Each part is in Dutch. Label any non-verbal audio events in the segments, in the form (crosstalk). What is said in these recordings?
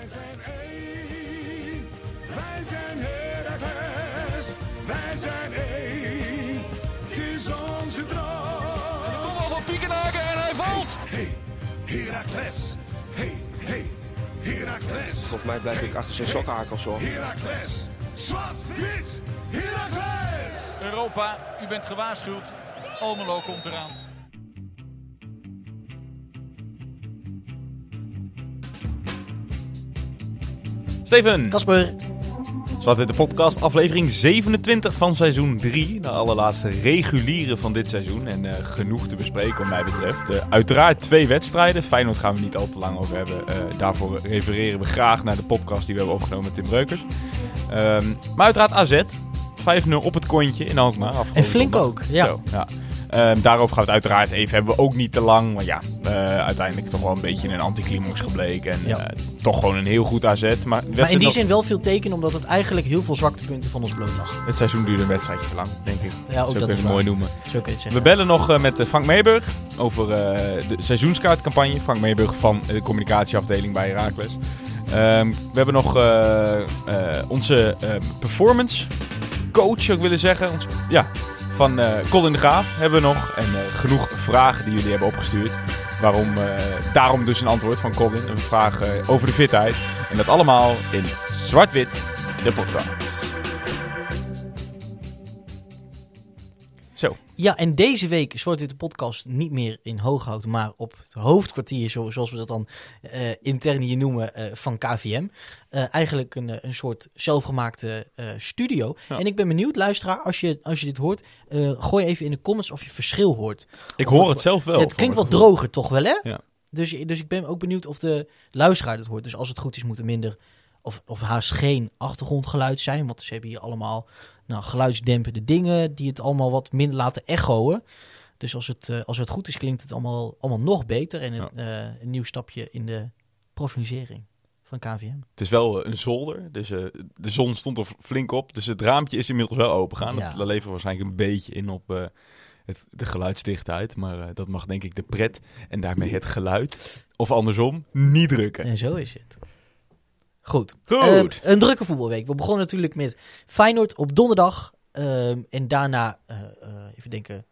Wij zijn één, wij zijn Heracles, wij zijn één, het is onze droom. Kom al van Piekenhaken en hij valt. Hey, Heracles, hey, hey, Heracles, Volgens mij blijf ik achter zijn sokhakels hoor. Heracles, zwart, wit, Heracles. Europa, u bent gewaarschuwd. Almelo komt eraan. Steven, Kasper, Zwart de podcast, aflevering 27 van seizoen 3. De allerlaatste reguliere van dit seizoen. En eh, genoeg te bespreken, wat mij betreft. Eh, uiteraard twee wedstrijden. Feyenoord gaan we niet al te lang over hebben. Eh, daarvoor refereren we graag naar de podcast die we hebben opgenomen met Tim Breukers. Ehm, maar uiteraard AZ. 5-0 op het kontje in Alkmaar. En flink zondag. ook, ja. Zo, ja. Ehm, daarover gaan we het uiteraard even hebben. Ook niet te lang. Maar ja, eh, uiteindelijk toch wel een beetje een anticlimax gebleken. En Ja. eh, toch gewoon een heel goed AZ. Maar, in die zin wel veel teken, omdat het eigenlijk heel veel zwaktepunten van ons bloot lag. Het seizoen duurde een wedstrijdje te lang, denk ik. Ja, ook Zo dat kun je het mooi noemen. Zo kun je het We bellen nog eh, met Frank Meeburg over de seizoenskaartcampagne. Frank Meeburg van de communicatieafdeling bij Herakles. Ehm, we hebben nog onze eh, performance coach, zou ik willen zeggen. Ons, ja, van eh Colin de Graaf hebben we nog. En eh, genoeg vragen die jullie hebben opgestuurd. Waarom, eh, daarom dus een antwoord van Colin. Een vraag over de fitheid. En dat allemaal in Zwart-Wit, de podcast. Zo. Ja, en deze week Zwart de podcast niet meer in Hooghout, maar op het hoofdkwartier, zo- zoals we dat dan eh, intern hier noemen, eh, van KVM. Eh, eigenlijk een, een soort zelfgemaakte studio. Ja. En ik ben benieuwd, luisteraar, als je, als je dit hoort, gooi even in de comments of je verschil hoort. Ik Of hoor het- zelf wel. het klinkt wat droger, toch wel, hè? Ja. Dus, dus ik ben ook benieuwd of de luisteraar het hoort. Dus als het goed is, moet er minder of, of haast geen achtergrondgeluid zijn. Want ze hebben hier allemaal nou, geluidsdempende dingen die het allemaal wat minder laten echoen. Dus als het, eh, als het goed is, klinkt het allemaal, allemaal nog beter. En een, eh, een nieuw stapje in de professionalisering van KVM. Het is wel eh, een zolder, dus de zon stond er flink op. Dus het raampje is inmiddels wel open gaan. Ja. Dat, dat levert waarschijnlijk een beetje in op het, de geluidsdichtheid. Maar dat mag denk ik de pret en daarmee het geluid, of andersom, niet drukken. En zo is het. Goed. Goed. Eh, een drukke voetbalweek. We begonnen natuurlijk met Feyenoord op donderdag. ehm, en daarna, eh, eh, even denken,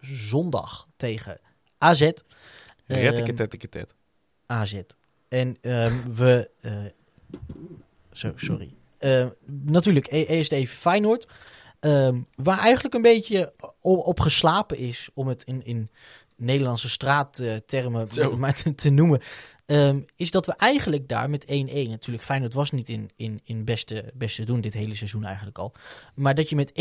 zondag tegen AZ. Ehm, Retteketetteketet. AZ. En ehm, we... eh, zo, sorry. Ehm, natuurlijk, e- eerst even Feyenoord. ehm, waar eigenlijk een beetje op, op geslapen is, om het in, in Nederlandse straattermen maar te, te noemen. Ehm, is dat we eigenlijk daar met 1-1... Natuurlijk, Feyenoord was niet in, in, in beste, beste doen dit hele seizoen eigenlijk al. Maar dat je met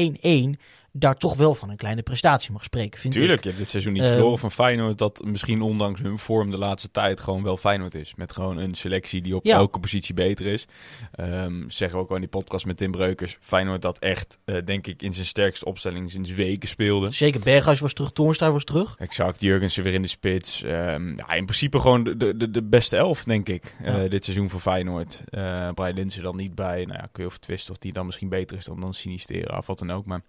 1-1 daar toch wel van een kleine prestatie mag spreken, vind Tuurlijk, ik. je hebt dit seizoen niet Ehm, verloren van Feyenoord. Dat misschien ondanks hun vorm de laatste tijd gewoon wel Feyenoord is. Met gewoon een selectie die op Ja. elke positie beter is. Ehm, zeggen we ook al in die podcast met Tim Breukers. Feyenoord dat echt, eh, denk ik, in zijn sterkste opstelling sinds weken speelde. Zeker, Berghuis was terug, Toornstra was terug. Exact, Jurgensen weer in de spits. Ehm, ja, in principe gewoon de, de, de beste elf, denk ik, eh, dit seizoen voor Feyenoord. Eh Brian Linsen dan niet bij. Nou ja, kun je over twisten of die dan misschien beter is dan, dan Sinistera of wat dan ook. Maar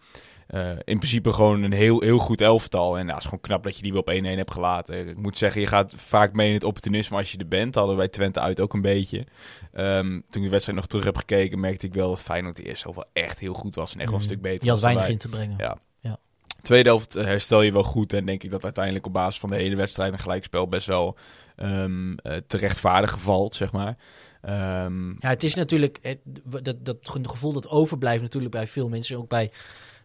eh, in principe gewoon een heel, heel goed elftal. En ja, het is gewoon knap dat je die weer op 1-1 hebt gelaten. Ik moet zeggen, je gaat vaak mee in het opportunisme als je er bent. Hadden wij Twente uit ook een beetje. Ehm, toen ik de wedstrijd nog terug heb gekeken, merkte ik wel dat Feyenoord de eerste helft wel echt heel goed was. En echt wel een Mm. stuk beter Die had weinig in te brengen. Ja. Ja. Tweede helft eh, herstel je wel goed. En denk ik dat uiteindelijk op basis van de hele wedstrijd een gelijkspel best wel ehm eh, te rechtvaardigen valt, zeg maar. Ehm, Ja, het is natuurlijk het, dat, dat gevoel dat overblijft natuurlijk bij veel mensen, ook bij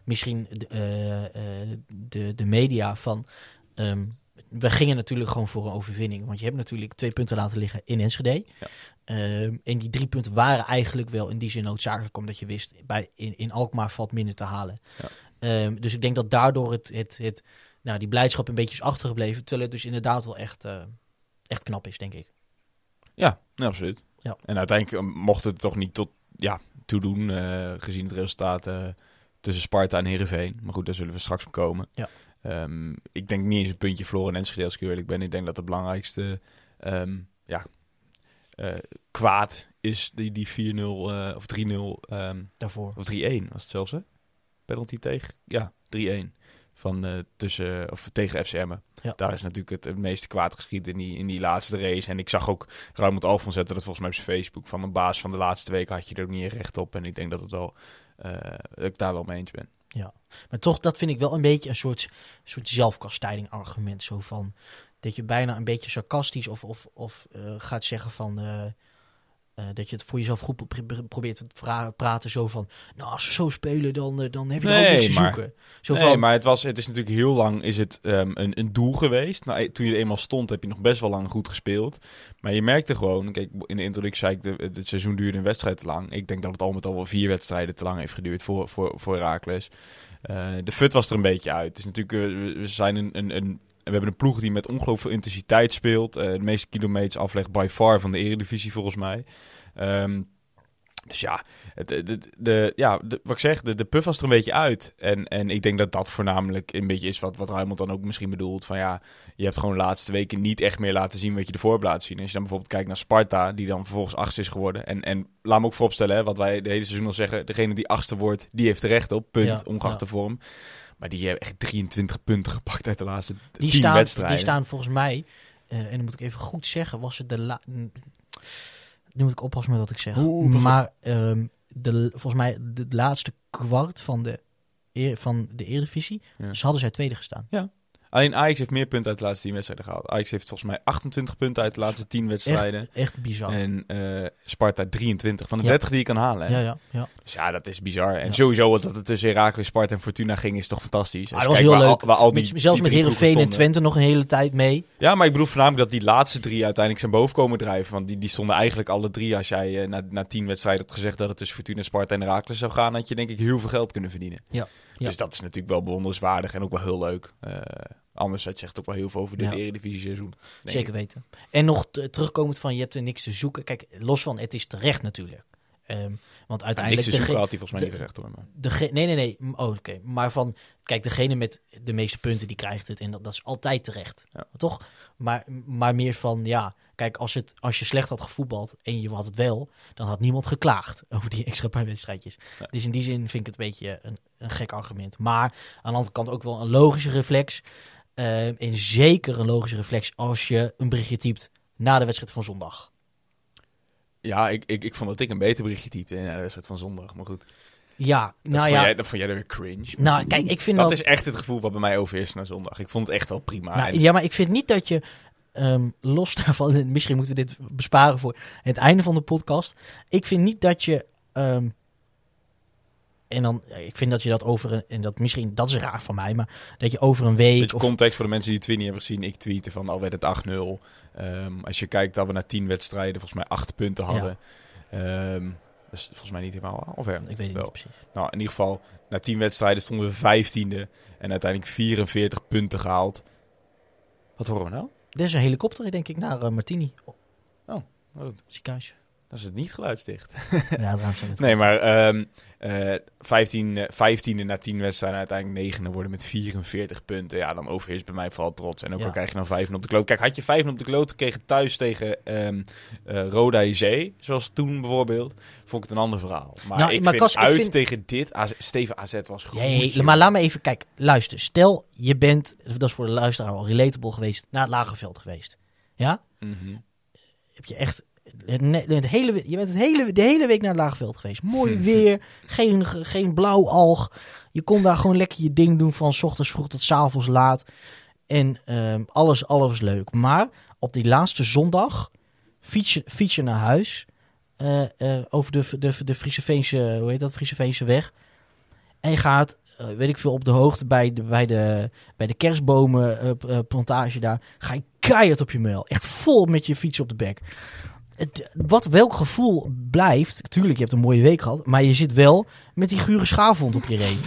misschien de, eh, eh, de, de media van. ehm, we gingen natuurlijk gewoon voor een overwinning. Want je hebt natuurlijk twee punten laten liggen in Enschede. Ja. Ehm, en die drie punten waren eigenlijk wel in die zin noodzakelijk. Omdat je wist, bij, in, in Alkmaar valt minder te halen. Ja. Ehm, dus ik denk dat daardoor het, het, het, nou, die blijdschap een beetje is achtergebleven. Terwijl het dus inderdaad wel echt, eh, echt knap is, denk ik. Ja, ja, absoluut. Ja. En uiteindelijk mocht het toch niet tot ja, toedoen, eh, gezien het resultaat tussen Sparta en Heerenveen. Maar goed, daar zullen we straks op komen. Ja. Ehm, ik denk niet eens een puntje verloren in Enschede, als ik eerlijk ben. Ik denk dat het belangrijkste ehm, ja, eh, kwaad is die, die 4-0 eh, of 3-0 ehm, Daarvoor. of 3-1 was het zelfs, hè? Penalty tegen? Ja, 3-1. Van, eh, tussen, of tegen FCM. Ja. Daar is natuurlijk het, het meeste kwaad geschiet in die, in die laatste race. En ik zag ook Raymond Alfons zetten dat volgens mij op zijn Facebook. Van een baas van de laatste week had je er ook niet recht op. En ik denk dat, het wel, eh, dat ik daar wel mee eens ben. Maar toch, dat vind ik wel een beetje een soort, soort zelfkastijding argument. Zo van, dat je bijna een beetje sarcastisch of, of, of eh, gaat zeggen van... eh, eh, dat je het voor jezelf goed pro- pro- probeert te praten. Zo van, nou als we zo spelen, dan, eh, dan heb je er ook Nee, niks te maar- zoeken. Zo nee, van, maar het, was, het is natuurlijk heel lang is het, ehm, een, een doel geweest. Nou, e- toen je er eenmaal stond, heb je nog best wel lang goed gespeeld. Maar je merkte gewoon, kijk, in de introductie zei ik, de, het seizoen duurde een wedstrijd te lang. Ik denk dat het al met al wel vier wedstrijden te lang heeft geduurd voor, voor, voor Herakles. Eh, de fut was er een beetje uit. Het is natuurlijk, eh, we- we zijn een, een, een, we hebben een ploeg die met ongelooflijk veel intensiteit speelt. Eh, de meeste kilometers aflegt by far van de eredivisie volgens mij. Ehm, dus ja, het, de, de, ja de- wat ik zeg, de, de puff was er een beetje uit. En, en ik denk dat dat voornamelijk een beetje is wat, wat Ruimond dan ook misschien bedoelt. Van ja, je hebt gewoon de laatste weken niet echt meer laten zien wat je ervoor hebt laten zien. Als je dan bijvoorbeeld kijkt naar Sparta, die dan vervolgens achtste is geworden. En, en laat me ook vooropstellen, hè, wat wij de hele seizoen al zeggen. Degene die achtste wordt, die heeft recht op. Punt, Ja, ongeacht ja. de vorm. Maar die hebben echt 23 punten gepakt uit de laatste die, 10 staan, wedstrijden. die staan volgens mij, eh, en dan moet ik even goed zeggen, was het de la Nu moet ik oppassen met wat ik zeg. Oeh, maar ehm, de, volgens mij de laatste kwart van de, eer- van de Eredivisie, Ja. dus hadden zij tweede gestaan. Alleen Ajax heeft meer punten uit de laatste 10 wedstrijden gehaald. Ajax heeft volgens mij 28 punten uit de laatste 10 wedstrijden. Echt, echt bizar. En eh, Sparta 23. Van de Ja. 30 die je kan halen. Hè? ja, ja, ja. Dus ja, dat is bizar. En sowieso dat het tussen Herakles, Sparta en Fortuna ging is toch fantastisch. Ah, dat was heel waar leuk. Waar al die, Met- zelfs die met Herenveen en. Twente nog een hele tijd mee. Ja, maar ik bedoel voornamelijk dat die laatste drie uiteindelijk zijn boven komen drijven. Want die, die stonden eigenlijk alle drie. Als jij eh, na, na tien wedstrijden had gezegd dat het tussen Fortuna, Sparta en Herakles zou gaan, had je denk ik heel veel geld kunnen verdienen. Ja. Ja. Dus dat is natuurlijk wel bewonderenswaardig en ook wel heel leuk. Eh, anders het zegt ook wel heel veel over dit Ja. Eredivisie seizoen. Zeker ik. weten. En nog terugkomend van je hebt er niks te zoeken. Kijk, los van het is terecht natuurlijk. Ehm, want Ja, niks uiteindelijk... te dege- zoeken had hij volgens mij de- niet gezegd hoor. Maar. nee, nee, nee. Oh, oké. Maar van, kijk, degene met de meeste punten, die krijgt het. En dat, dat is altijd terecht. Ja. Toch? Maar, maar meer van, ja, kijk, als, het, als je slecht had gevoetbald en je had het wel, dan had niemand geklaagd (laughs) over die extra paar wedstrijdjes. Ja. Dus in die zin vind ik het een beetje een, een gek argument. Maar aan de andere kant ook wel een logische reflex. Ehm, en zeker een logische reflex als je een berichtje typt na de wedstrijd van zondag. Ja, ik, ik, ik vond dat ik een beter berichtje typte in de wedstrijd van zondag. Maar goed, Ja, dat, nou ja. jij, dat vond jij er weer cringe. Nou, kijk, ik vind dat dat... is echt het gevoel wat bij mij overheerst na zondag. Ik vond het echt wel prima. Nou, En- ja, maar ik vind niet dat je ehm, los daarvan, en (laughs) misschien moeten we dit besparen voor het einde van de podcast. Ik vind niet dat je. ehm, en dan, ik vind dat je dat over een, en dat misschien, dat is raar van mij, maar dat je over een week. Beetje Of, context voor de mensen die het tweet niet hebben gezien. Ik tweette van al werd het 8-0. Ehm, als je kijkt dat we na 10 wedstrijden volgens mij 8 punten hadden. Dat is volgens mij niet helemaal of ja, ik weet het wel. niet precies. Nou, in ieder geval, na 10 wedstrijden stonden we 15e. En uiteindelijk 44 punten gehaald. Wat horen we nou? Er is een helikopter, denk ik, naar eh, Martini. Oh, Ziekenhuis. Dat is het niet geluidsdicht. ja, daarom zijn het. (laughs) Nee, maar ehm eh 15, eh, 15e na 10 wedstrijden uiteindelijk 9 worden met 44 punten. Ja, dan overheerst bij mij vooral trots. En ook Ja. al krijg je nou 5 op de kloot. Kijk, had je 5 op de kloot gekregen thuis tegen ehm eh, Roda Zee, zoals toen bijvoorbeeld, vond ik het een ander verhaal. Maar Nou, ik maar vind ik uit vind- tegen dit, AZ, Steven AZ was goed. Nee, maar laat me even, kijk, luister. Stel, je bent, dat is voor de luisteraar al relatable geweest, naar het Lagerveld geweest. Ja? Mhm. heb je echt het, hele, je bent het hele, de hele week naar het Laagveld geweest. Mooi (laughs) weer, geen, ge- geen blauw alg. Je kon daar gewoon lekker je ding doen van 's ochtends vroeg tot 's avonds laat. En ehm, alles, alles leuk. Maar op die laatste zondag fiets je, fiets je naar huis. eh, eh, over de, de, de Friese Veense, hoe heet dat, Friese Veense weg. En je gaat, eh, weet ik veel, op de hoogte bij de, bij de, bij de kerstbomenplantage daar. Ga je keihard op je mail. Echt vol met je fiets op de bek. Het, wat, welk gevoel blijft... Tuurlijk, je hebt een mooie week gehad. Maar je zit wel met die gure schaafwond op je reet.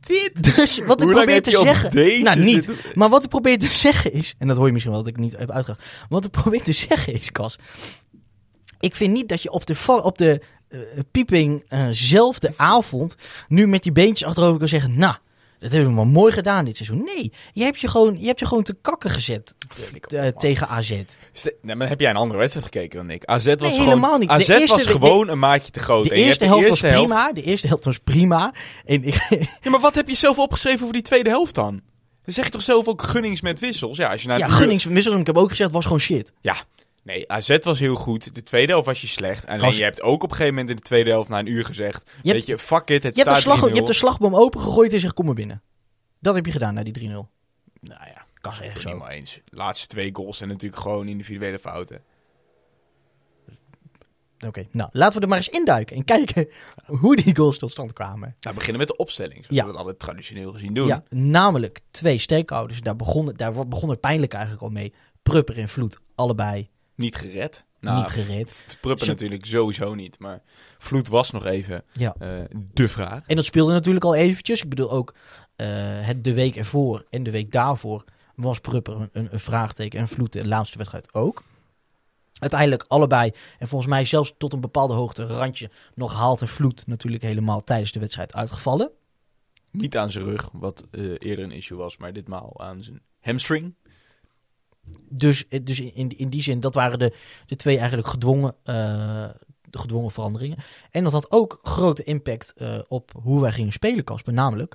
Dit? Dus wat ik Hoe probeer te zeggen... nou, niet. Maar wat ik probeer te zeggen is... En dat hoor je misschien wel dat ik niet heb uitgelegd. Wat ik probeer te zeggen is, Cas... Ik vind niet dat je op de, op de eh, pieping eh, zelfde avond... nu met die beentjes achterover kan zeggen... Nou, Dat hebben we maar mooi gedaan dit seizoen. Nee, je hebt je gewoon, je hebt je gewoon te kakken gezet eh, tegen AZ. Nee, maar heb jij een andere wedstrijd gekeken dan ik? AZ was Nee, gewoon, helemaal niet. De AZ eerste- was de- gewoon een maatje te groot. De eerste helft de was prima. De eerste helft was prima. En ik, Ja, maar wat heb je zelf opgeschreven voor die tweede helft dan? Dan zeg je toch zelf ook gunnings met wissels? Ja, als je naar ja, Gunnings, Wissel, ik heb ook gezegd, was gewoon shit. Nee, AZ was heel goed. De tweede helft was je slecht. Alleen je hebt ook op een gegeven moment in de tweede helft na een uur gezegd... Je hebt- weet je, fuck it, het Je hebt, de staat slag, 3-0. je hebt de slagboom opengegooid en zegt, kom maar binnen. Dat heb je gedaan na die 3-0. Nou ja, Kan ze echt zo. meer eens. De laatste twee goals zijn natuurlijk gewoon individuele fouten. Oké, nou, laten we er maar eens induiken en kijken hoe die goals tot stand kwamen. Nou, we beginnen met de opstelling, zoals Ja. we dat altijd traditioneel gezien doen. Ja, namelijk twee steekhouders. Daar begon, daar begon het pijnlijk eigenlijk al mee. Prupper en Vloed, allebei Niet gered. Nou, niet gered. Pruppen natuurlijk sowieso niet. Maar Vloed was nog even Ja. eh, de vraag. En dat speelde natuurlijk al eventjes. Ik bedoel ook eh, het de week ervoor en de week daarvoor was Prupper een, een, een vraagteken en Vloed de laatste wedstrijd ook. Uiteindelijk allebei en volgens mij zelfs tot een bepaalde hoogte randje nog haalt en Vloed natuurlijk helemaal tijdens de wedstrijd uitgevallen. Niet aan zijn rug, wat eh, eerder een issue was, maar ditmaal aan zijn hamstring. Dus, eh, dus in, in die zin, dat waren de, de twee eigenlijk gedwongen, eh, gedwongen veranderingen. En dat had ook grote impact eh, op hoe wij gingen spelen, Casper. Namelijk,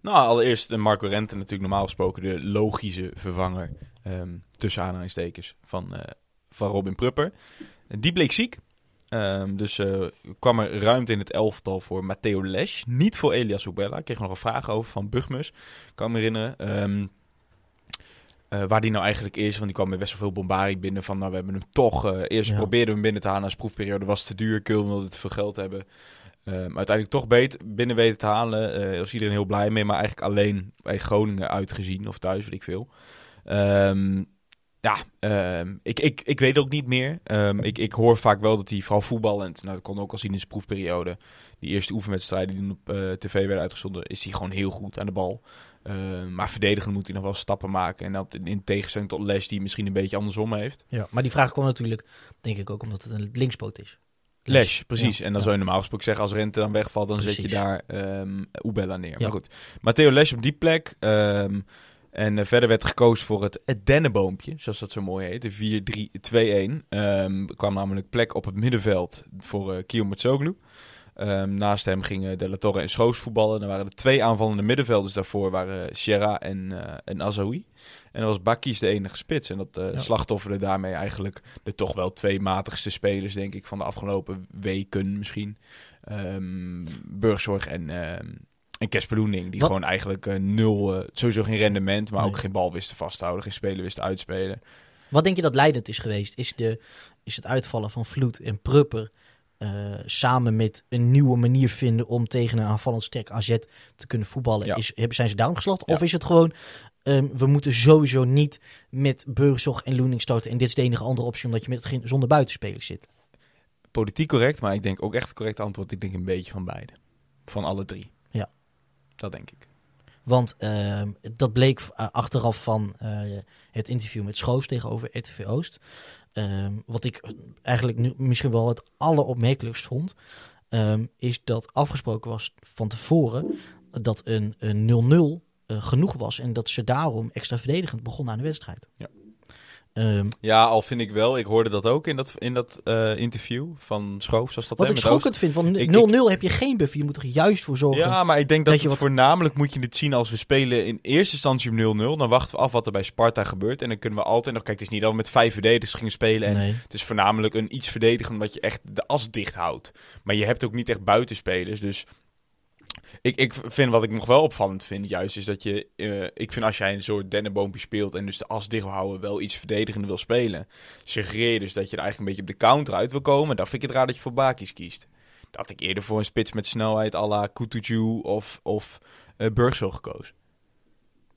Nou, allereerst Marco Rente natuurlijk normaal gesproken de logische vervanger ehm, tussen aanhalingstekens van, eh, van Robin Prupper. Die bleek ziek. Ehm, dus kwam er ruimte in het elftal voor Matteo Lesch. Niet voor Elias Ubella. Ik kreeg nog een vraag over van Bugmus. Kan me herinneren. Ehm, eh, waar die nou eigenlijk is. Want die kwam met best wel veel bombardie binnen. Van nou, we hebben hem toch. eh, eerst Ja. probeerden we hem binnen te halen. Als proefperiode was het te duur. Kul wilde te veel geld hebben. Ehm, uiteindelijk toch beet, binnen weten te halen. Eh, Daar was iedereen heel blij mee. Maar eigenlijk alleen bij Groningen uitgezien. Of thuis, weet ik veel. Ehm, ja, ehm, ik, ik, ik weet ook niet meer. Ik, ik hoor vaak wel dat hij vooral voetballend... Nou, dat kon ook al zien in zijn proefperiode. Die eerste oefenwedstrijden die op tv werden uitgezonden... is hij gewoon heel goed aan de bal. Ehm, maar verdedigend moet hij nog wel stappen maken. En dat in, in tegenstelling tot Les die misschien een beetje andersom heeft. ja. maar die vraag kwam natuurlijk, denk ik ook, omdat het een linkspoot is. Les, precies. Ja, En dan ja. zou je normaal gesproken zeggen, als Rente dan wegvalt, dan zet je Precies. daar ehm Ubella neer. Ja. Maar goed, Matteo Les op die plek. ehm, en eh, verder werd gekozen voor het, het dennenboompje, zoals dat zo mooi heet. De 4-3-2-1. Ehm, er kwam namelijk plek op het middenveld voor uh, Kio Matsoglu. Ehm, naast hem gingen De La Torre en Schoos voetballen. Dan waren er twee aanvallende middenvelders daarvoor, waren Sierra en, eh en Azaoui. En dan was Bakkies de enige spits. En dat eh Ja. slachtofferde daarmee eigenlijk de toch wel twee matigste spelers, denk ik, van de afgelopen weken misschien. Ehm Burgzorg en, ehm en Kesper Loening, die Wat- gewoon eigenlijk eh, nul, eh, sowieso geen rendement, maar Nee. ook geen bal wisten vasthouden, geen speler wisten uitspelen. Wat denk je dat leidend is geweest? Is, de, is het uitvallen van Vloed en Prupper eh, samen met een nieuwe manier vinden om tegen een aanvallend sterk AZ te kunnen voetballen? Ja. Is, hebben, zijn ze down geslacht? Ja. Of is het gewoon, ehm, we moeten sowieso niet met Burgzorg en Loening starten en dit is de enige andere optie omdat je met geen, zonder buitenspelers zit? Politiek correct, maar ik denk ook echt het correcte antwoord. Ik denk een beetje van beide. Van alle drie. Ja. Dat denk ik. Want ehm, dat bleek eh, achteraf van eh, het interview met Schoofs tegenover RTV Oost. Ehm, wat ik eigenlijk nu misschien wel het alleropmerkelijkst vond, ehm, is dat afgesproken was van tevoren dat een een 0-0 eh, genoeg was en dat ze daarom extra verdedigend begonnen aan de wedstrijd. Ja. Ehm, Ja, al vind ik wel. Ik hoorde dat ook in dat, in dat eh, interview van Schoof. Zoals dat wat ik schokkend vind, van Ik- 0-0 heb je geen buffer. Je moet er juist voor zorgen. Ja, maar ik denk dat, dat je het wat- voornamelijk moet je dit zien als we spelen in eerste instantie om 0-0. Dan wachten we af wat er bij Sparta gebeurt. En dan kunnen we altijd nog... Kijk, het is niet dat we met vijf verdedigers gingen spelen. En nee. Het is voornamelijk een iets verdedigen omdat je echt de as dicht houdt. Maar je hebt ook niet echt buitenspelers. Dus ik, ik vind wat ik nog wel opvallend vind, juist, is dat je. eh, ik vind als jij een soort dennenboompje speelt en dus de as dicht wil houden, wel iets verdedigender wil spelen. Suggereer je dus dat je er eigenlijk een beetje op de counter uit wil komen. Dan vind ik het raar dat je voor Bakis kiest. Dat had ik eerder voor een spits met snelheid à la of, of eh Burgsel gekozen.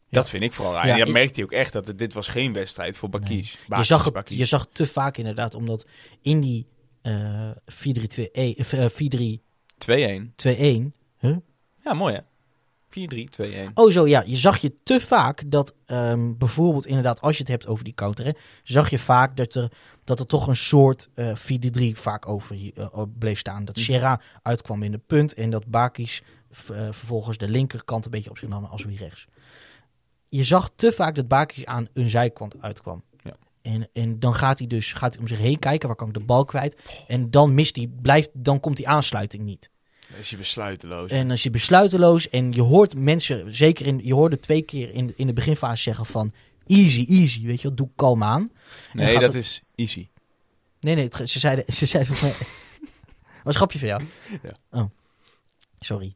Dat vind ik vooral raar. Ja, en dat ik- merkte hij ook echt, dat het, dit was geen wedstrijd voor Bakis. je, zag het, je zag te vaak inderdaad, omdat in die eh 4-3-2-1, eh, 4-3-2-1, 2-1. Ja, mooi hè? 4-3-2-1. Oh zo, ja. Je zag je te vaak dat ehm, bijvoorbeeld inderdaad, als je het hebt over die counter, hè, zag je vaak dat er, dat er toch een soort eh 4-3 vaak over eh, bleef staan. Dat Mhm. Serra uitkwam in de punt en dat Bakis eh, vervolgens de linkerkant een beetje op zich nam als wie rechts. Je zag te vaak dat Bakis aan een zijkant uitkwam. Ja. En, en dan gaat hij dus gaat hij om zich heen kijken, waar kan ik de bal kwijt? En dan mist hij, blijft, dan komt die aansluiting niet. Is hij besluiteloos. En is je besluiteloos. En je hoort mensen, zeker in, je hoorde twee keer in, in de beginfase zeggen van easy, easy, weet je wel, doe kalm aan. nee, dat het- is easy. Nee, nee, het- ze zeiden, ze zeiden volgens mij, (laughs) was een grapje van jou? Ja. Oh, sorry.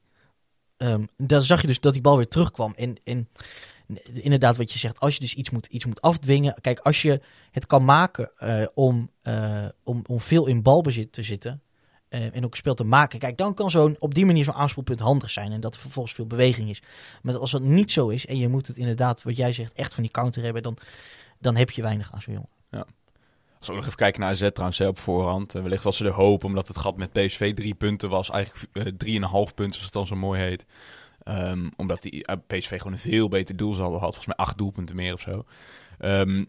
Ehm, dan zag je dus dat die bal weer terugkwam. En, en inderdaad wat je zegt, als je dus iets moet, iets moet afdwingen. Kijk, als je het kan maken eh, om, eh, om, om veel in balbezit te zitten. Eh, en ook spel te maken. Kijk, dan kan zo'n op die manier zo'n aanspoelpunt handig zijn. En dat er vervolgens veel beweging is. Maar als dat niet zo is. En je moet het inderdaad, wat jij zegt, echt van die counter hebben. Dan, dan heb je weinig aan zo'n jongen. Als we nog even kijken naar AZ trouwens hè, op voorhand. Eh, wellicht was ze de hoop, omdat het gat met PSV drie punten was. Eigenlijk eh, drieënhalf punten, zoals het dan zo mooi heet. Ehm, omdat die PSV gewoon een veel beter doelsaldo had. Volgens mij acht doelpunten meer of zo. Ehm,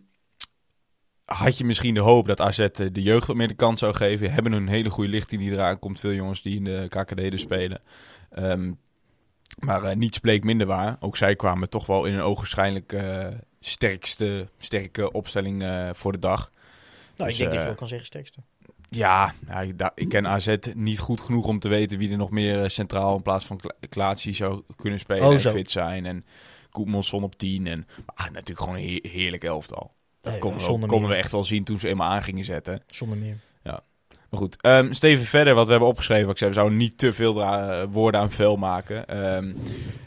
had je misschien de hoop dat AZ eh, de jeugd wat meer de kans zou geven. Hebben een hele goede lichting die eraan komt. Veel jongens die in de KKD dus spelen. Ehm, maar eh, niets bleek minder waar. Ook zij kwamen toch wel in een ogenschijnlijk eh sterkste, sterke opstelling voor de dag. Nou, Dus, ik denk dat je wel kan zeggen sterkste. Ja, ja, ik, ken AZ niet goed genoeg om te weten wie er nog meer centraal in plaats van Kla- Klaatsie zou kunnen spelen Oh, en fit zijn. En Koepmonsson op 10. En ah, natuurlijk gewoon een heer- heerlijk elftal. Dat Nee, konden, we, echt wel zien toen ze eenmaal aan gingen zetten. Zonder meer. Maar goed, ehm, Steven verder, wat we hebben opgeschreven. Ik zei, we zouden niet te veel eh, woorden aan vuil maken. Ehm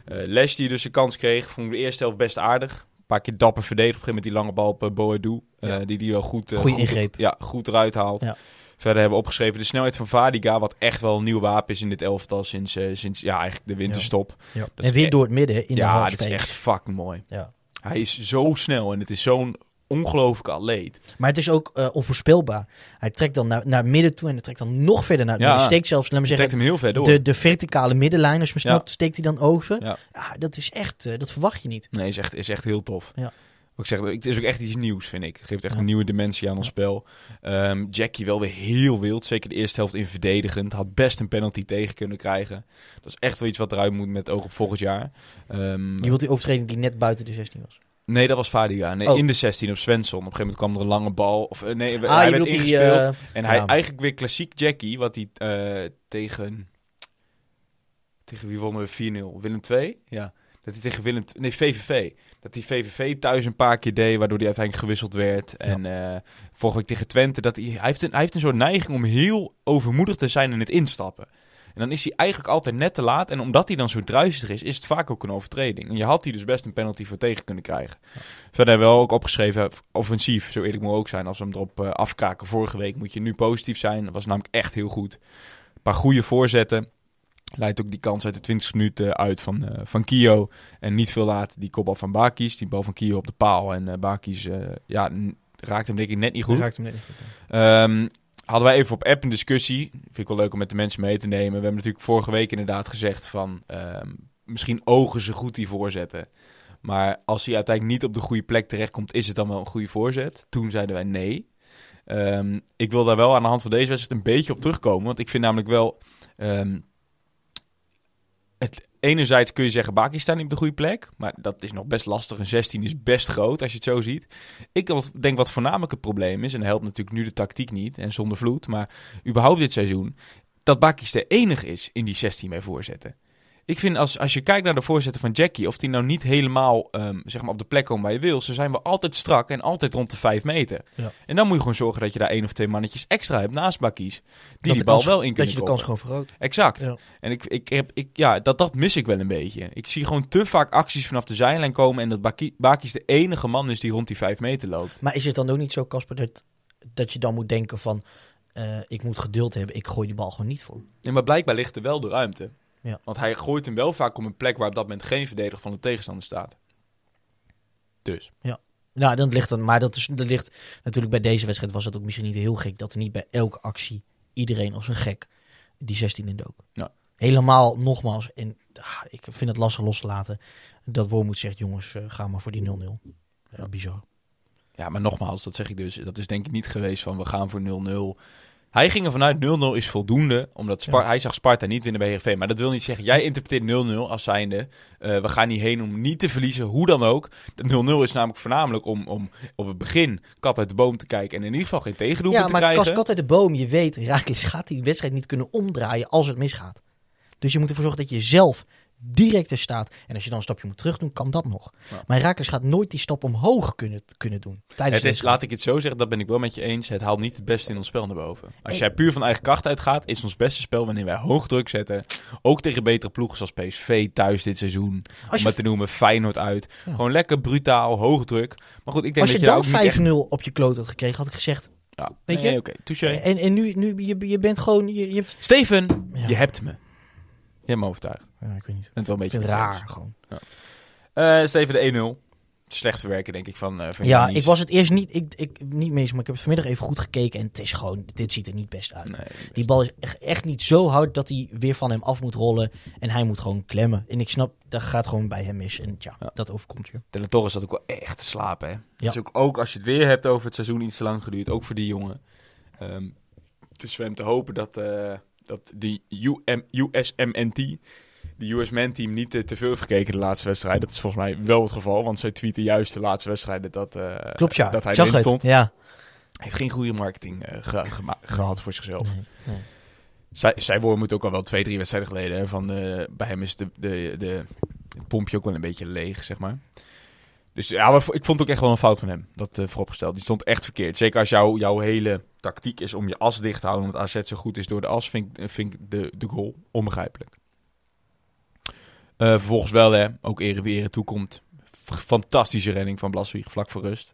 eh, Les die dus een kans kreeg, vond ik de eerste helft best aardig. Een paar keer dapper verdedigd. Op een gegeven moment die lange bal op Boadu. eh, Ja. die die wel goed, goed, ingreep. Ja, goed eruit haalt. Ja. Verder hebben we opgeschreven de snelheid van Vadiga. Wat echt wel een nieuw wapen is in dit elftal sinds, sinds ja, eigenlijk de winterstop. Ja. En weer echt- door het midden in de ja, dat is echt fucking mooi. Ja. Hij is zo snel en het is zo'n ongelooflijke atleet. Maar het is ook eh, onvoorspelbaar. Hij trekt dan naar, naar midden toe en hij trekt dan nog verder naar het Ja. midden. Steekt zelfs, laat me zeggen, hem heel ver door. de, de verticale middenlijn, als je Ja. snapt, steekt hij dan over. Ja. Ja. dat is echt, eh, dat verwacht je niet. Nee, is echt, is echt heel tof. Ja. Wat Ik zeg, het is ook echt iets nieuws, vind ik. Het geeft echt een nieuwe dimensie aan ons spel. Ehm, Jackie wel weer heel wild. Zeker de eerste helft in verdedigend. Had best een penalty tegen kunnen krijgen. Dat is echt wel iets wat eruit moet met oog op volgend jaar. Ehm, Je wilt die overtreding die net buiten de 16 was. Nee, dat was Fadiga. Nee, Oh. in de 16 op Svensson. Op een gegeven moment kwam er een lange bal. Of, eh, nee, Ah, hij werd die... ingespeeld. eh, En hij Ja. eigenlijk weer klassiek Jackie, wat hij eh, tegen. Tegen wie wonnen we 4-0? Willem 2? Ja. Dat hij tegen Willem. Nee, VVV. Dat hij VVV thuis een paar keer deed, waardoor hij uiteindelijk gewisseld werd. En eh vorige week tegen Twente. Dat hij, hij, heeft een, hij heeft een soort neiging om heel overmoedig te zijn in het instappen. Dan is hij eigenlijk altijd net te laat. En omdat hij dan zo druistig is, is het vaak ook een overtreding. En je had hij dus best een penalty voor tegen kunnen krijgen. Verder hebben we ook opgeschreven, offensief, zo eerlijk moet ook zijn als we hem erop eh, afkaken. Vorige week moet je nu positief zijn. Dat was namelijk echt heel goed. Een paar goede voorzetten. Leidt ook die kans uit de 20 minuten uit van, eh, van Kio. En niet veel laat die kopbal van Bakis. Die bal van Kio op de paal. En eh Bakis eh, ja, raakt hem denk ik net niet goed. raakt hem net niet goed. Ehm, hadden wij even op app een discussie. Vind ik wel leuk om met de mensen mee te nemen. We hebben natuurlijk vorige week inderdaad gezegd van... ehm, misschien ogen ze goed die voorzetten. Maar als hij uiteindelijk niet op de goede plek terechtkomt... is het dan wel een goede voorzet? Toen zeiden wij nee. Ehm, ik wil daar wel aan de hand van deze wedstrijd een beetje op terugkomen. Want ik vind namelijk wel... ehm, het, enerzijds kun je zeggen, Baki staat niet op de goede plek. Maar dat is nog best lastig. Een 16 is best groot als je het zo ziet. Ik denk wat voornamelijk het probleem is, en helpt natuurlijk nu de tactiek niet en zonder vloed, maar überhaupt dit seizoen, dat Bakkies de enige is in die 16 bij voorzetten. Ik vind als, als je kijkt naar de voorzetten van Jackie, of die nou niet helemaal ehm, zeg maar op de plek komen waar je wil, ze zijn wel altijd strak en altijd rond de 5 meter. Ja. En dan moet je gewoon zorgen dat je daar één of twee mannetjes extra hebt naast Bakkies, die Dat die de bal kans- wel in Dat kunnen je de kans gewoon vergroot. Exact. Ja. En ik, ik heb, ik, ja, dat, dat mis ik wel een beetje. Ik zie gewoon te vaak acties vanaf de zijlijn komen en dat Bakis de enige man is die rond die 5 meter loopt. Maar is het dan ook niet zo, Casper, dat, dat je dan moet denken van... eh, ik moet geduld hebben, ik gooi die bal gewoon niet voor. Ja, maar blijkbaar ligt er wel de ruimte. Ja. Want hij gooit hem wel vaak op een plek waar op dat moment geen verdediger van de tegenstander staat. Dus. Nou, dan ligt dan, maar dat, is, dat ligt natuurlijk bij deze wedstrijd was het ook misschien niet heel gek dat er niet bij elke actie iedereen als een gek die 16 in dook. Helemaal, nogmaals, en ah, ik vind het lastig los te laten, dat Wormoed zegt, jongens, eh, ga maar voor die 0-0. Ja, bizar. Ja, maar nogmaals, dat zeg ik dus. Dat is denk ik niet geweest van we gaan voor 0-0. Hij ging er vanuit 0-0 is voldoende, omdat Spar- Ja. hij zag Sparta niet winnen bij Heerenveen. Maar dat wil niet zeggen, jij interpreteert 0-0 als zijnde, eh, we gaan hierheen om niet te verliezen, hoe dan ook. De 0-0 is namelijk voornamelijk om, om op het begin kat uit de boom te kijken en in ieder geval geen tegendoelpunt Ja, te maar krijgen. als kat uit de boom, je weet, Herakles gaat die wedstrijd niet kunnen omdraaien als het misgaat. Dus je moet ervoor zorgen dat je zelf direct er staat. En als je dan een stapje moet terug doen, kan dat nog. Ja. Maar Herakles gaat nooit die stap omhoog kunnen, kunnen doen. Tijdens Het is, laat ik het zo zeggen, dat ben ik wel met je eens. Het haalt niet het beste in ons spel naar boven. Als jij puur van eigen kracht uitgaat, is ons beste spel wanneer wij hoog druk zetten. Ook tegen betere ploegen zoals PSV thuis dit seizoen. Als om je, het te noemen, Feyenoord uit. Ja. Gewoon lekker brutaal, hoog druk. Maar goed, ik denk als je dat je, dan daar ook niet echt... 5-0 op je kloot had gekregen, had ik gezegd... Ja, Weet nee, je? oké, touché. En, en nu, nu je, je bent gewoon... Je, je Steven, Ja. je hebt me. Je hebt me overtuigd. Ik ja, ik weet niet. het wel een beetje raar gewoon. eens. Eh, Steven de 1-0. Slecht verwerken, denk ik, van, eh van Ja, ik was het eerst niet, ik, ik, niet mee maar ik heb het vanmiddag even goed gekeken. En het is gewoon, dit ziet er niet best uit. Nee, Die bal is echt, echt niet zo hard dat hij weer van hem af moet rollen. En hij moet gewoon klemmen. En ik snap, dat gaat gewoon bij hem mis. En tja, Ja. dat overkomt je. De La Torre zat ook wel echt te slapen, hè. Dus ook, ook als je het weer hebt over het seizoen iets te lang geduurd, ook voor die jongen. Ehm het is voor hem te hopen dat, eh, dat UM, USMNT, de US Man Team, niet eh, te veel heeft gekeken de laatste wedstrijd. Dat is volgens mij wel het geval, want zij tweeten juist de laatste wedstrijden dat, eh, Klopt ja, dat hij erin stond. Ja. Hij heeft geen goede marketing eh, ge- gehad voor zichzelf. Nee, nee. Zij, zij worden moet ook al wel twee, drie wedstrijden geleden. Hè, van, eh, bij hem is de, de, de, het pompje ook wel een beetje leeg, zeg maar. Dus ja, maar ik vond het ook echt wel een fout van hem. Dat vooropgesteld. Die stond echt verkeerd. Zeker als jouw jouw hele tactiek is om je as dicht te houden. Omdat AZ zo goed is door de as, vind, ik- vind ik de, de goal onbegrijpelijk. Eh, vervolgens wel, hè, ook ere wie ere toekomt. Fantastische redding van Blaswieg vlak voor rust.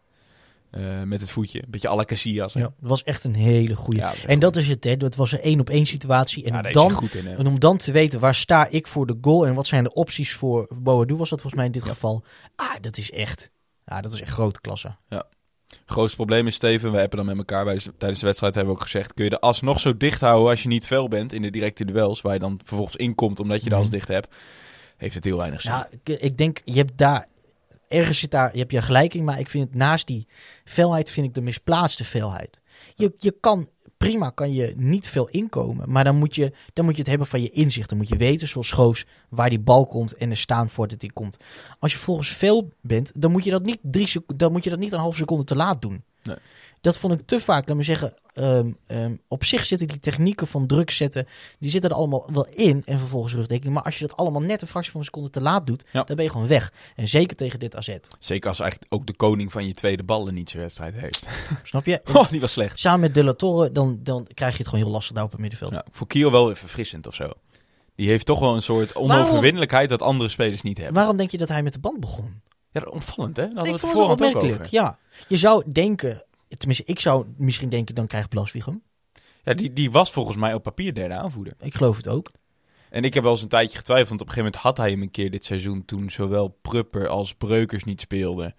Eh, met het voetje. Een beetje la Casillas. Ja, het was echt een hele goede. Ja, en dat is het, hè. Dat was een één op één situatie. En, ja, hij dan, goed in. Hè. en om dan te weten, waar sta ik voor de goal en wat zijn de opties voor Boadu, was dat volgens mij in dit Ja. geval. Ah, dat is echt, ja, dat is echt grote klasse. grootste probleem is, Steven, we hebben dan met elkaar bij de- tijdens de wedstrijd hebben we ook gezegd, kun je de as nog zo dicht houden als je niet fel bent in de directe duels, waar je dan vervolgens inkomt omdat je de as Mhm. dicht hebt, heeft het heel weinig zin. Ja, ik, ik denk, je hebt daar, ergens zit daar, je hebt je gelijk in, maar ik vind het naast die felheid, vind ik de misplaatste felheid. Je, je kan, prima kan je niet veel inkomen, maar dan moet, je, dan moet je het hebben van je inzicht. Dan moet je weten, zoals Schoofs, waar die bal komt en er staan voordat die komt. Als je volgens veel bent, dan moet je dat niet, drie dan moet je dat niet een half seconde te laat doen. Nee. Dat vond ik te vaak. Laat me zeggen, ehm, ehm, op zich zitten die technieken van druk zetten, die zitten er allemaal wel in. En vervolgens rugdekking. Maar als je dat allemaal net een fractie van een seconde te laat doet, Ja. dan ben je gewoon weg. En zeker tegen dit AZ. Zeker als eigenlijk ook de koning van je tweede ballen niet zijn wedstrijd heeft. (laughs) Snap je? En (laughs) Oh, die was slecht. Samen met De La Torre, dan, dan krijg je het gewoon heel lastig daar op het middenveld. Ja, voor Kiel wel weer verfrissend of zo. Die heeft toch wel een soort onoverwinnelijkheid dat andere spelers niet hebben. Waarom denk je dat hij met de band begon? Ja, dat- opvallend hè? Hadden ik vond het opmerkelijk. Ja. Je zou denken, tenminste, ik zou misschien denken, dan krijgt Blaswieg hem. Ja, die, die was volgens mij op papier derde aanvoerder. Ik geloof het ook. En ik heb wel eens een tijdje getwijfeld, want op een gegeven moment had hij hem een keer dit seizoen toen zowel Prupper als Breukers niet speelden.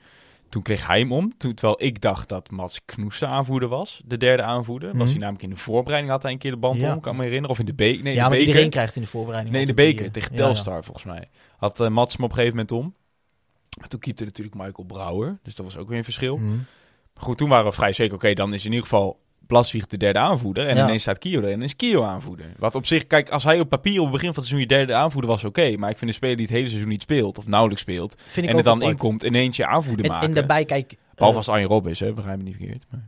Toen kreeg hij hem om, toen, terwijl ik dacht dat Mats Knoes de aanvoerder was, de derde aanvoerder. Was Mhm. hij namelijk in de voorbereiding, had hij een keer de band Ja. om, kan me herinneren. Of in de beker. Nee, ja, de maar beker. iedereen krijgt in de voorbereiding. Nee, in de beker die, tegen eh, ja, ja. Telstar volgens mij. Had eh, Mats hem op een gegeven moment om. Maar toen keepte natuurlijk Michael Brouwer, dus dat was ook weer een verschil. Mhm. Goed, toen waren we vrij zeker, oké, dan is in ieder geval Blaswieg de derde aanvoerder. En Ja. ineens staat Kio erin en is Kio aanvoerder. Wat op zich, kijk, als hij op papier op het begin van het seizoen je derde aanvoerder was, oké. Maar ik vind een speler die het hele seizoen niet speelt, of nauwelijks speelt, Vind en er dan inkomt, ineens je aanvoerder En, maken. en daarbij, kijk... eh, Behalve als het Arjen Rob is, hè, begrijp me niet verkeerd. Maar...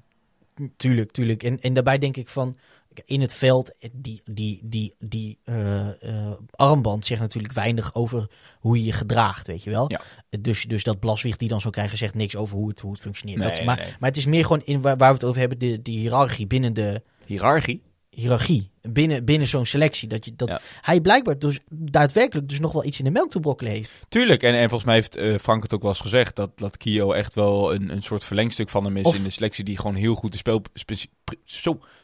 Tuurlijk, tuurlijk. En, en daarbij denk ik van, in het veld, die, die, die, die eh, eh, armband zegt natuurlijk weinig over hoe je je gedraagt, weet je wel. Ja. Dus, dus dat Blaswieg die dan zo krijgen zegt niks over hoe het, hoe het functioneert. Nee, Dat maar, nee. maar het is meer gewoon in waar, waar we het over hebben, de, die hiërarchie binnen de Hiërarchie? Hiërarchie. Binnen, binnen zo'n selectie. Dat, je, dat Ja. hij blijkbaar dus daadwerkelijk dus nog wel iets in de melk te brokkelen heeft. Tuurlijk, en, en volgens mij heeft eh, Frank het ook wel eens gezegd, dat, dat Kio echt wel een, een soort verlengstuk van hem is Of- in de selectie, die gewoon heel goed de speel,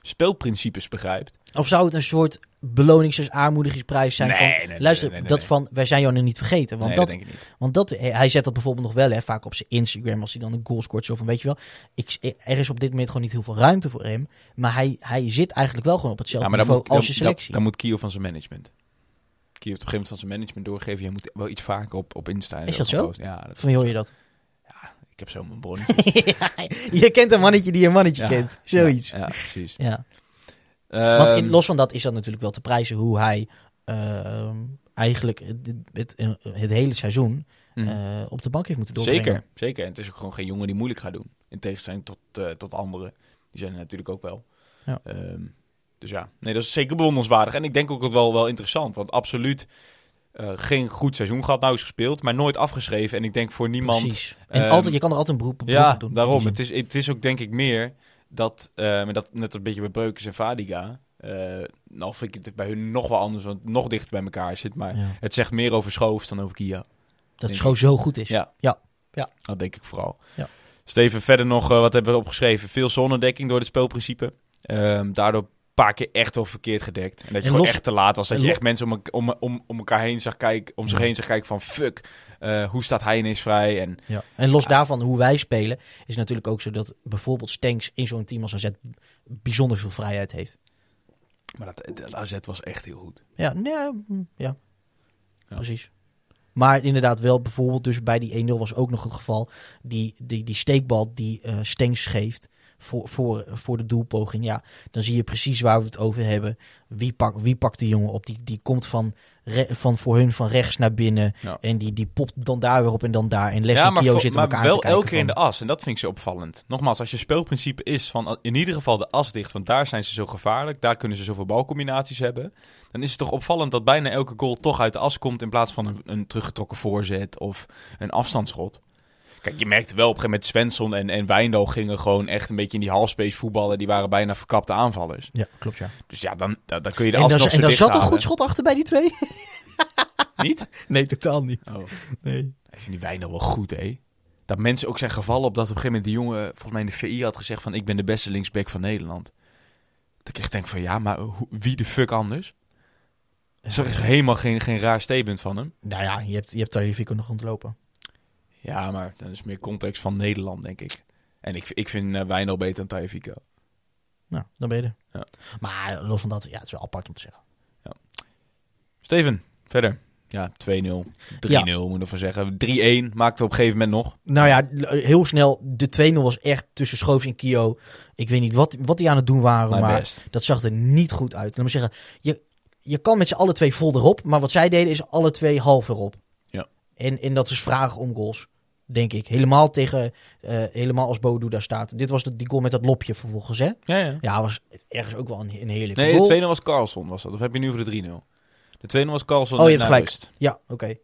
speelprincipes begrijpt. Of zou het een soort belonings- aanmoedigingsprijs zijn Nee, van... nee, luister, nee, dat van, wij zijn jou nog niet vergeten. Want dat, dat denk ik niet. Want dat, hij hij zet dat bijvoorbeeld nog wel hè, vaak op zijn Instagram als hij dan een goal scoort. Zo van, weet je wel, ik, er is op dit moment gewoon niet heel veel ruimte voor hem. Maar hij, hij zit eigenlijk wel gewoon op hetzelfde Ja, niveau moet, als je selectie. dan moet Kio van zijn management. heeft op een gegeven moment van zijn management doorgegeven... je moet wel iets vaker op, op Insta en Is dat zo? Ja, dat Van wie hoor je dat? ik heb zo mijn bronnetje. (laughs) je kent een mannetje die een mannetje Ja. kent. Zoiets. Ja, ja, precies. Ja. Want in, Ehm, los van dat is dat natuurlijk wel te prijzen hoe hij ehm, eigenlijk het, het, het hele seizoen mhm. eh, op de bank heeft moeten doorbrengen. Zeker, zeker. En het is ook gewoon geen jongen die moeilijk gaat doen. In tegenstelling tot, eh, tot anderen. Die zijn er natuurlijk ook wel. Ja. Ehm, dus ja, nee, dat is zeker bewonderenswaardig. En ik denk ook wel, wel interessant. Want absoluut eh, geen goed seizoen gehad. Nou is gespeeld, maar nooit afgeschreven. En ik denk voor niemand... Precies. En altijd, je kan er altijd een beroep, beroep Ja, op doen. daarom. Het is, het is ook denk ik meer dat, maar dat net een beetje bij Breukers en Vadiga. eh nou vind ik het bij hun nog wel anders, want het nog dichter bij elkaar zit. Maar. Ja. het zegt meer over Schoofs dan over Kia. Dat gewoon zo goed is. Ja. Ja. Dat denk ik vooral. Ja. Steven, verder nog, eh, wat hebben we opgeschreven? Veel zonnedekking door het speelprincipe. Ehm, daardoor een paar keer echt wel verkeerd gedekt. En dat je En gewoon los- echt te laat was. Dat je echt mensen om, om, om, om elkaar heen zag kijken, om zich Ja. heen zag kijken van fuck, eh, hoe staat hij ineens vrij? En Ja. En los Ja. daarvan, hoe wij spelen, is natuurlijk ook zo dat bijvoorbeeld Stenks in zo'n team als AZ bijzonder veel vrijheid heeft. maar dat, dat AZ was echt heel goed. Ja, nee, mm, ja. Ja. precies. Maar inderdaad wel bijvoorbeeld dus bij die 1-0 was ook nog het geval. Die, die, die steekbal die eh Stenks geeft voor, voor, voor de doelpoging. Ja, dan zie je precies waar we het over hebben. Wie, pak, wie pakt die jongen op? Die, die komt van, van voor hun van rechts naar binnen. Ja. En die, die popt dan daar weer op en dan daar. En Les ja, en maar, Kio zitten maar elkaar wel te kijken elke keer in de as. En dat vind ik zo opvallend. Nogmaals, als je speelprincipe is van in ieder geval de as dicht, want daar zijn ze zo gevaarlijk, daar kunnen ze zoveel balcombinaties hebben, dan is het toch opvallend dat bijna elke goal toch uit de as komt in plaats van een, een teruggetrokken voorzet of een afstandsschot. Kijk, je merkte wel op een gegeven moment Svensson en, en Wijndal gingen gewoon echt een beetje in die halfspace voetballen. Die waren bijna verkapte aanvallers. Ja, klopt ja. Dus ja, dan, dan, dan kun je de En daar, nog zo en daar zat een goed schot achter bij die twee? (laughs) Niet? Nee, totaal niet. Oh. Nee. Ik vind die Wijndal wel goed, hè? Dat mensen ook zijn gevallen op dat op een gegeven moment die jongen, volgens mij in de VI had gezegd van ik ben de beste linksback van Nederland. Dat ik echt denk van ja, maar wie de fuck anders? Is helemaal geen, geen raar statement van hem. Nou ja, je hebt, je hebt daar je Vico nog rondlopen. Ja, maar dat is meer context van Nederland, denk ik. En ik, ik vind uh, Wijndal beter dan Tajafico. Nou, dan ben je er. Ja. Maar los van dat, ja, het is wel apart om te zeggen. Steven, verder. Ja, 2-0. 3-0 moet ik van zeggen. 3-1 maakte op een gegeven moment nog. Nou ja, l- heel snel. De 2-0 was echt tussen Schoofs en Kio. Ik weet niet wat, wat die aan het doen waren, Mijn maar best. dat zag er niet goed uit. Laat me zeggen, je, je kan met z'n alle twee vol erop, maar wat zij deden is alle twee half erop. Ja. En, en dat is vragen om goals, denk ik. Helemaal tegen, eh, helemaal als Bodo daar staat. Dit was de, die goal met dat lopje vervolgens, hè? Ja, ja. Ja, was ergens ook wel een, een heerlijke Nee, goal. de 2-0 was Carlson, was dat. Of heb je nu voor de 3-0? De 2-0 was Carlson. Oh, je hebt gelijk. rust. Ja, oké.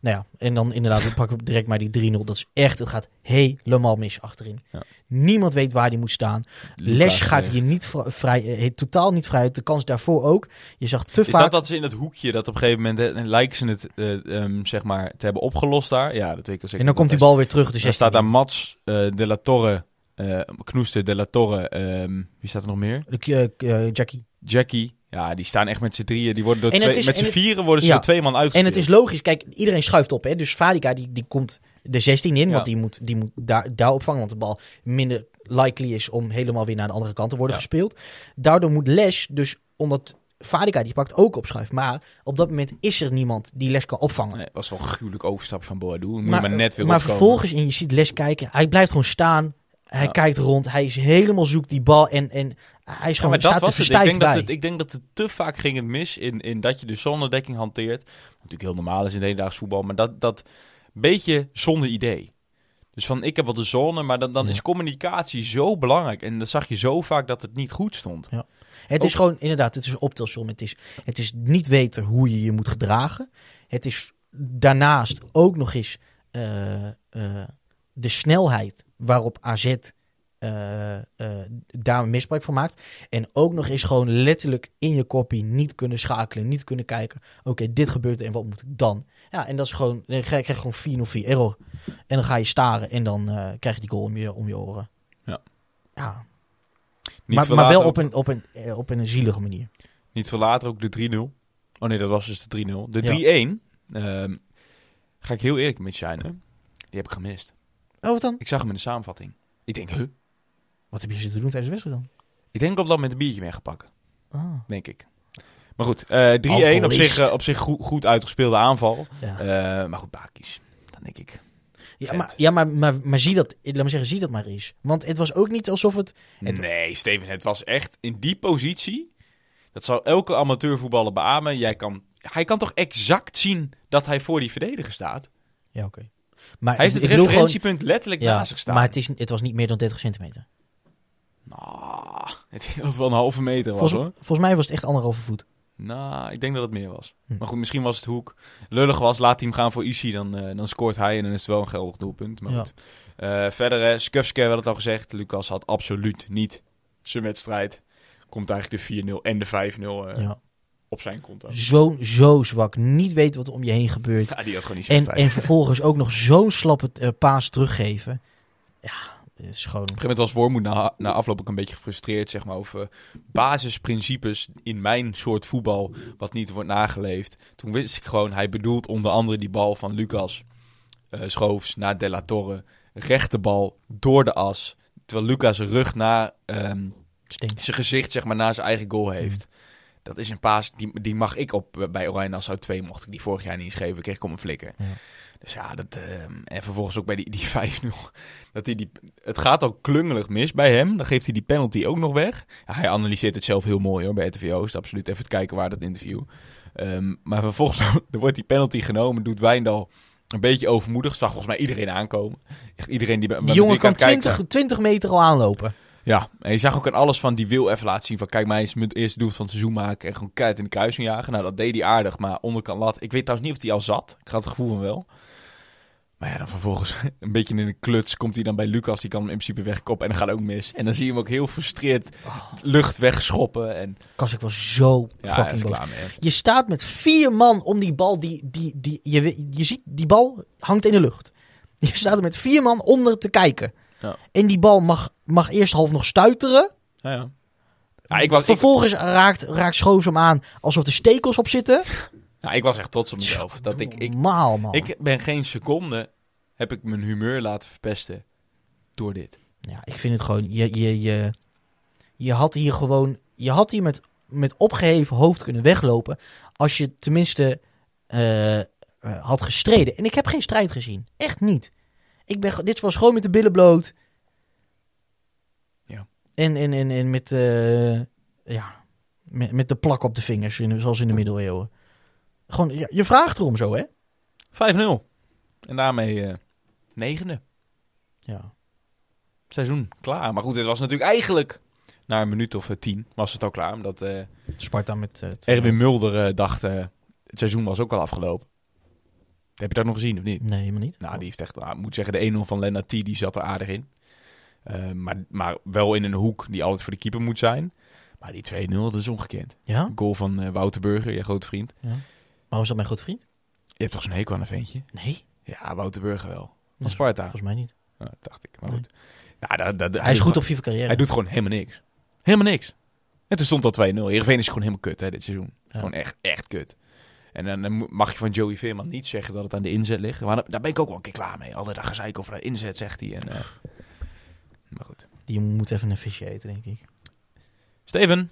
Nou ja, en dan inderdaad, we pakken direct maar die 3-0. Dat is echt, het gaat helemaal mis achterin. Ja. Niemand weet waar die moet staan. Les gaat hier niet vri- vrij, eh, totaal niet vrij uit. De kans daarvoor ook. Je zag te Is vaak... dat dat ze in het hoekje, dat op een gegeven moment, lijken ze het, eh, ehm, zeg maar, te hebben opgelost daar? Ja, dat weet ik zeker. en dan komt die bal weer terug. Is- 16 Dan staat daar Mats, eh, De La Torre, eh Knoester, De La Torre, ehm, wie staat er nog meer? De, Jackie. Jackie. Ja, die staan echt met z'n drieën. Die worden door En twee, is- met en z'n vieren worden ze Ja. door twee man En uitgespeeld. het is logisch. Kijk, iedereen schuift op. Hè? Dus Vadika die, die komt de 16 in. Ja. Want die moet, die moet daar, daar opvangen. Want de bal minder likely is om helemaal weer naar de andere kant te worden Ja. gespeeld. Daardoor moet Les dus, omdat Vadika die pakt ook op schuif. Maar op dat moment is er niemand die Les kan opvangen. Nee, was wel een gruwelijk overstap van Boadu. Maar, maar net weer maar opkomen. vervolgens, en je ziet Les kijken. Hij blijft gewoon staan. Hij Ja. kijkt rond. Hij is helemaal zoekt die bal. En, en hij is Ja, gewoon, maar dat staat was het. Ik denk dat het. Ik denk dat het te vaak ging het mis in, in dat je de zonnedekking hanteert. Wat natuurlijk heel normaal is in hedendaags voetbal. Maar dat, dat beetje zonder idee. Dus van, ik heb wel de zone, maar dan, dan Ja. is communicatie zo belangrijk. En dan zag je zo vaak dat het niet goed stond. Het is gewoon, inderdaad, het is een optelsom. Het is, het is niet weten hoe je je moet gedragen. Het is daarnaast ook nog eens eh, eh, de snelheid waarop AZ daar misbruik van maakt. En ook nog eens gewoon letterlijk in je kopie niet kunnen schakelen. Niet kunnen kijken, oké, dit gebeurt en wat moet ik dan? Ja, en dat is gewoon, dan krijg je gewoon 404 error. En dan ga je staren en dan eh, krijg je die goal om je, om je oren. Ja. Ja, Niet maar, wel op een, op, een, eh, op een zielige manier. Niet veel later ook de 3-0. Oh nee, dat was dus de 3-0. De Ja. 3-1, ehm, ga ik heel eerlijk met je zijn, hè? die heb ik gemist. Oh, wat dan? Ik zag hem in de samenvatting. Ik denk, huh? Wat heb je zitten doen tijdens de wedstrijd dan? Ik denk op dat moment een biertje mee pakken. Ah. denk ik. Maar goed, eh 3-1 op zich, eh, op zich goed, goed uitgespeelde aanval. Ja. Eh, maar goed, Bakis. Dan denk ik. Ja, Vet. maar, ja maar, maar, maar zie dat, laat maar zeggen, zie dat maar eens. Want het was ook niet alsof het... Het- Nee, Steven, het was echt in die positie. Dat zou elke amateurvoetballer beamen. Jij kan, hij kan toch exact zien dat hij voor die verdediger staat? Ja, oké. Maar Hij heeft het referentiepunt letterlijk ja, naast zich staan. maar het, is, het was niet meer dan 30 centimeter. Nou, (laughs) het is wel een halve meter was Volgens, hoor. volgens mij was het echt anderhalve voet. Nou, ik denk dat het meer was. Hm. Maar goed, misschien was het hoek. Lullig was, laat hij hem gaan voor Isi, dan, eh, dan scoort hij en dan is het wel een geldig doelpunt. Maar Ja. goed. Eh, verder, Skufske, we hadden het al gezegd. Lucas had absoluut niet zijn wedstrijd. Komt eigenlijk de 4-0 en de 5-0 eh, ja. op zijn konto. Zo, zo zwak. Niet weten wat er om je heen gebeurt. Ja, die had gewoon niet zijn En, en vervolgens ook nog zo'n slappe paas teruggeven. Ja, is gewoon... Op een gegeven moment was Wormoed na, na afloop ook een beetje gefrustreerd zeg maar, over basisprincipes in mijn soort voetbal wat niet wordt nageleefd. Toen wist ik gewoon, hij bedoelt onder andere die bal van Lucas eh, Schoofs naar De La Torre. Rechte bal door de as. Terwijl Lucas rug naar ehm, zijn gezicht zeg maar, naar zijn eigen goal heeft. Dat is een paas, die, die mag ik op bij Oranje Nassau 2, mocht ik die vorig jaar niet eens geven, kreeg ik om een flikker. Ja. Dus ja, dat, ehm, en vervolgens ook bij die, die (laughs) 5-0. Dat hij die, het gaat al klungelig mis bij hem. Dan geeft hij die penalty ook nog weg. Ja, hij analyseert het zelf heel mooi hoor, bij RTV Oost. Absoluut even te kijken waar dat interview. Ehm, maar vervolgens (laughs) er wordt die penalty genomen, doet Wijndal een beetje overmoedig. Zag volgens mij iedereen aankomen. Echt iedereen die bij Die met jongen kan het kijken 20, 20 meter al aanlopen. ja, en je zag ook aan alles van die wil even laten zien van kijk mij eens mijn eerste doel van het seizoen maken en gewoon keihard in de kruising jagen. Nou, dat deed hij aardig, maar onderkant lat. Ik weet trouwens niet of hij al zat. Ik had het gevoel van wel. Maar ja, dan vervolgens (laughs) een beetje in een kluts komt hij dan bij Lucas. Die kan hem in principe wegkoppen en dan gaat ook mis. En dan zie je hem ook heel frustreerd lucht wegschoppen. En Kas ik was zo ja, fucking boos. klaar mee. Je staat met vier man om die bal. Die, die, die, je, je ziet, die bal hangt in de lucht. (laughs) Je staat er met vier man onder te kijken. Ja. En die bal mag, mag eerst half nog stuiteren. Ja, ja. Ja, ik, was, ik, Vervolgens raakt, raakt Schoofs hem aan alsof er stekels op zitten. Ja, ik was echt trots op mezelf. Dat ik, ik, Normaal, man. ik ben geen seconde, heb ik mijn humeur laten verpesten door dit. Ja, ik vind het gewoon. Je, je, je, je had hier gewoon. Je had hier met, met opgeheven hoofd kunnen weglopen. Als je tenminste eh, eh, had gestreden. En ik heb geen strijd gezien. Echt niet. Ik ben, dit was gewoon met de billen bloot. Ja. En, en, en, en met, eh, ja, met, met de plak op de vingers, in, zoals in de middeleeuwen. Gewoon, ja, je vraagt erom zo, hè? 5-0. En daarmee eh, negende. Ja. Seizoen klaar. Maar goed, het was natuurlijk eigenlijk... Na een minuut of eh, tien was het al klaar. Omdat eh, Sparta met... eh, Erwin Mulder dacht... eh, het seizoen was ook al afgelopen. Heb je dat nog gezien of niet? Nee, helemaal niet. Nou, die heeft echt... nou, ik moet zeggen, de 1-0 van Lennart T. die zat er aardig in. Eh, maar, maar wel in een hoek die altijd voor de keeper moet zijn. Maar die 2-0, dat is ongekend. Ja? Goal van eh, Wouter Burger, je grote vriend. Maar was dat mijn goed vriend? Je hebt toch zo'n hekel aan een ventje? Nee. Ja, Wouter Burger wel. Van Sparta. Volgens mij niet. Dat dacht ik. Maar goed. Nou, dat, dat, Hij is goed gewoon- op FIFA carrière. Hij doet gewoon helemaal niks. Helemaal niks. En toen stond al 2-0. Heerenveen is gewoon helemaal kut hè, dit seizoen. Ja. Gewoon echt, echt kut. En dan, mag je van Joey Veerman niet zeggen dat het aan de inzet ligt. Maar daar ben ik ook wel een keer klaar mee. Altijd dat gezeik over de inzet, zegt hij. En, eh, maar goed. Die moet even een visje eten, denk ik. Steven,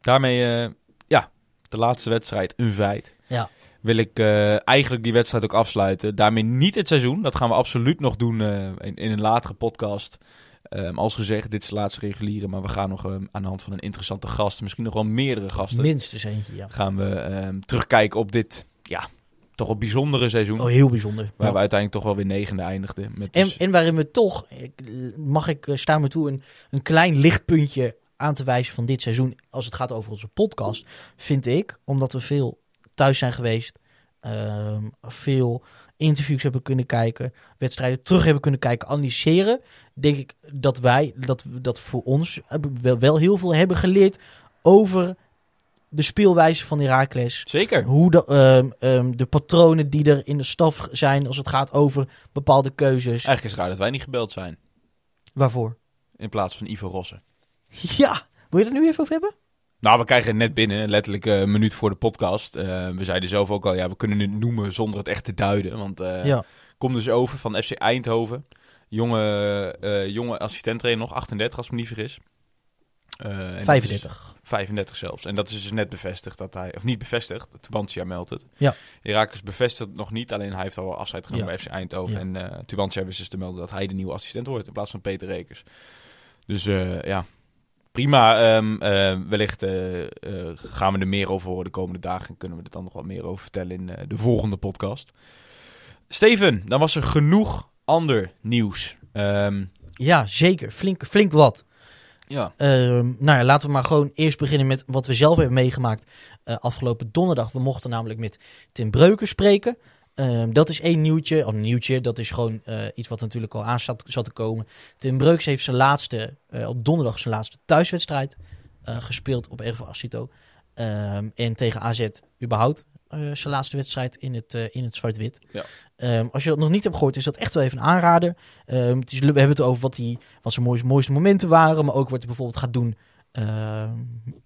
daarmee, eh, ja, de laatste wedstrijd, een feit. Ja. Wil ik eh, eigenlijk die wedstrijd ook afsluiten. Daarmee niet het seizoen. Dat gaan we absoluut nog doen eh, in, in een latere podcast. Ehm, als gezegd, dit is de laatste reguliere. Maar we gaan nog ehm, aan de hand van een interessante gast, misschien nog wel meerdere gasten, Minstens eentje, ja. gaan we ehm, terugkijken op dit, ja, toch wel bijzondere seizoen. Oh, heel bijzonder. Waar Ja. we uiteindelijk toch wel weer negende eindigden. Met En, dus- en waarin we toch, mag ik, eh, sta me toe, een, een klein lichtpuntje aan te wijzen van dit seizoen. Als het gaat over onze podcast, vind ik, omdat we veel thuis zijn geweest, ehm, veel interviews hebben kunnen kijken, wedstrijden terug hebben kunnen kijken, analyseren. Denk ik dat wij, dat, dat voor ons wel, wel heel veel hebben geleerd over de speelwijze van Heracles. Zeker. Hoe de, ehm, ehm, de patronen die er in de staf zijn als het gaat over bepaalde keuzes. Eigenlijk is het raar dat wij niet gebeld zijn. Waarvoor? In plaats van Ivo Rossen. Ja, wil je het nu even over hebben? Nou, we krijgen het net binnen, letterlijk eh, een minuut voor de podcast. Eh, we zeiden zelf ook al, ja, we kunnen het noemen zonder het echt te duiden. Want eh ja. komt dus over van FC Eindhoven. Jonge, eh jonge assistenttrainer nog, 38 als ik me niet vergis. Eh, en dat is- 35. 35 zelfs. En dat is dus net bevestigd dat hij... Of niet bevestigd, Tubantia meldt het. Ja. Herakles bevestigt het nog niet, alleen hij heeft al afscheid genomen Ja. bij FC Eindhoven. Ja. En eh Tubantia wist dus te melden dat hij de nieuwe assistent wordt in plaats van Peter Rekers. Dus ja, prima. Ehm, eh, wellicht eh, eh, gaan we er meer over horen de komende dagen en kunnen we er dan nog wat meer over vertellen in de volgende podcast. Steven, dan was er genoeg ander nieuws. Ehm, Ja, zeker. Flink, flink wat. ja. Ehm, nou ja, laten we maar gewoon eerst beginnen met wat we zelf hebben meegemaakt afgelopen donderdag. We mochten namelijk met Tim Breuker spreken. Ehm, dat is één nieuwtje. Of een nieuwtje, dat is gewoon eh, iets wat natuurlijk al aan zat, zat te komen. Tim Breukers heeft zijn laatste, eh, op donderdag zijn laatste thuiswedstrijd eh, gespeeld op RV Asito. Ehm, en tegen AZ überhaupt zijn laatste wedstrijd in het, in het zwart-wit. Ja. Ehm, als je dat nog niet hebt gehoord, is dat echt wel even een aanrader. Het is, we hebben het over wat, die, wat zijn mooiste, mooiste momenten waren, maar ook wat hij bijvoorbeeld gaat doen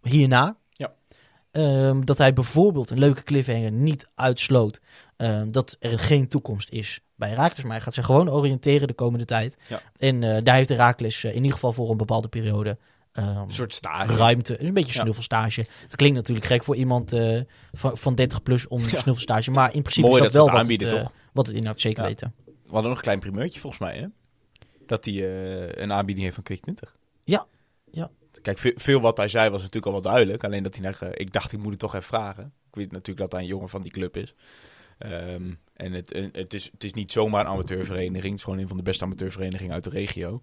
hierna. Ehm, dat hij bijvoorbeeld een leuke cliffhanger niet uitsloot ehm, dat er geen toekomst is bij Herakles. Maar hij gaat zich gewoon oriënteren de komende tijd. Ja. En eh, daar heeft Herakles eh, in ieder geval voor een bepaalde periode ehm, Een soort stage. ruimte. Een beetje snuffelstage. Het klinkt natuurlijk gek voor iemand eh, van, van 30 plus om een Ja. snuffelstage. Maar in principe Mooi is dat wel wat aanbieden, het, wat het inhoudt, zeker Ja. weten. We hadden nog een klein primeurtje volgens mij, hè? Dat hij een aanbieding heeft van Quick 20. Ja, ja. Kijk, veel, veel wat hij zei was natuurlijk al wel duidelijk. Alleen dat hij, nog, eh, ik dacht, ik moet het toch even vragen. Ik weet natuurlijk dat hij een jongen van die club is. Ehm, en het, eh, het, is, het is niet zomaar een amateurvereniging. Het is gewoon een van de beste amateurverenigingen uit de regio.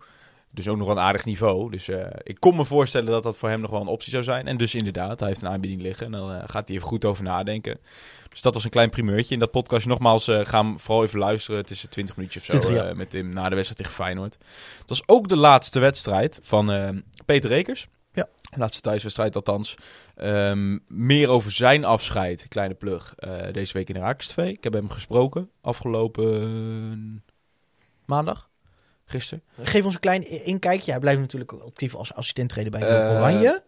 Dus ook nog een aardig niveau. Dus eh, ik kon me voorstellen dat dat voor hem nog wel een optie zou zijn. En dus inderdaad, hij heeft een aanbieding liggen. En dan gaat hij even goed over nadenken. Dus dat was een klein primeurtje. In dat podcast nogmaals, eh ga hem vooral even luisteren. Het is 20 minuutjes of zo 20, ja. met hem na de wedstrijd tegen Feyenoord. Het was ook de laatste wedstrijd van Peter Rekers. Ja. Laatste thuiswedstrijd althans. Ehm, meer over zijn afscheid, kleine plug, eh, deze week in de Rakers 2. Ik heb hem gesproken afgelopen maandag, gisteren. Geef ons een klein inkijkje. Hij blijft natuurlijk actief als assistent bij Eh, Oranje.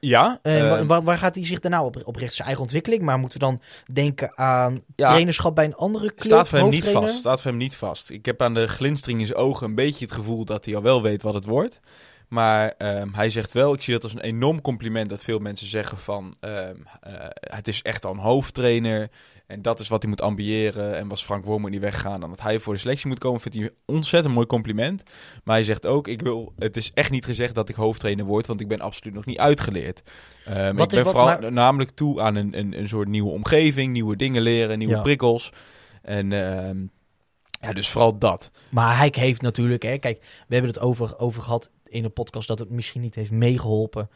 Ja, Eh, eh, wa- waar, waar gaat hij zich daarna op, op richten? Zijn eigen ontwikkeling? Maar moeten we dan denken aan Ja. trainerschap bij een andere club? staat voor hem niet vast. Staat voor hem niet vast. Ik heb aan de glinstering in zijn ogen een beetje het gevoel dat hij al wel weet wat het wordt. Maar ehm, hij zegt wel, ik zie dat als een enorm compliment dat veel mensen zeggen van ehm, eh, het is echt al een hoofdtrainer en dat is wat hij moet ambiëren. En was Frank Wormoed niet weggaan dan dat hij voor de selectie moet komen, vindt hij een ontzettend mooi compliment. Maar hij zegt ook, ik wil, het is echt niet gezegd dat ik hoofdtrainer word, want ik ben absoluut nog niet uitgeleerd. Ehm, ik ben vooral maar- namelijk toe aan een, een, een soort nieuwe omgeving, nieuwe dingen leren, nieuwe Ja. prikkels. En ja, dus vooral dat. Maar hij heeft natuurlijk, hè, kijk, we hebben het over, over gehad in de podcast dat het misschien niet heeft meegeholpen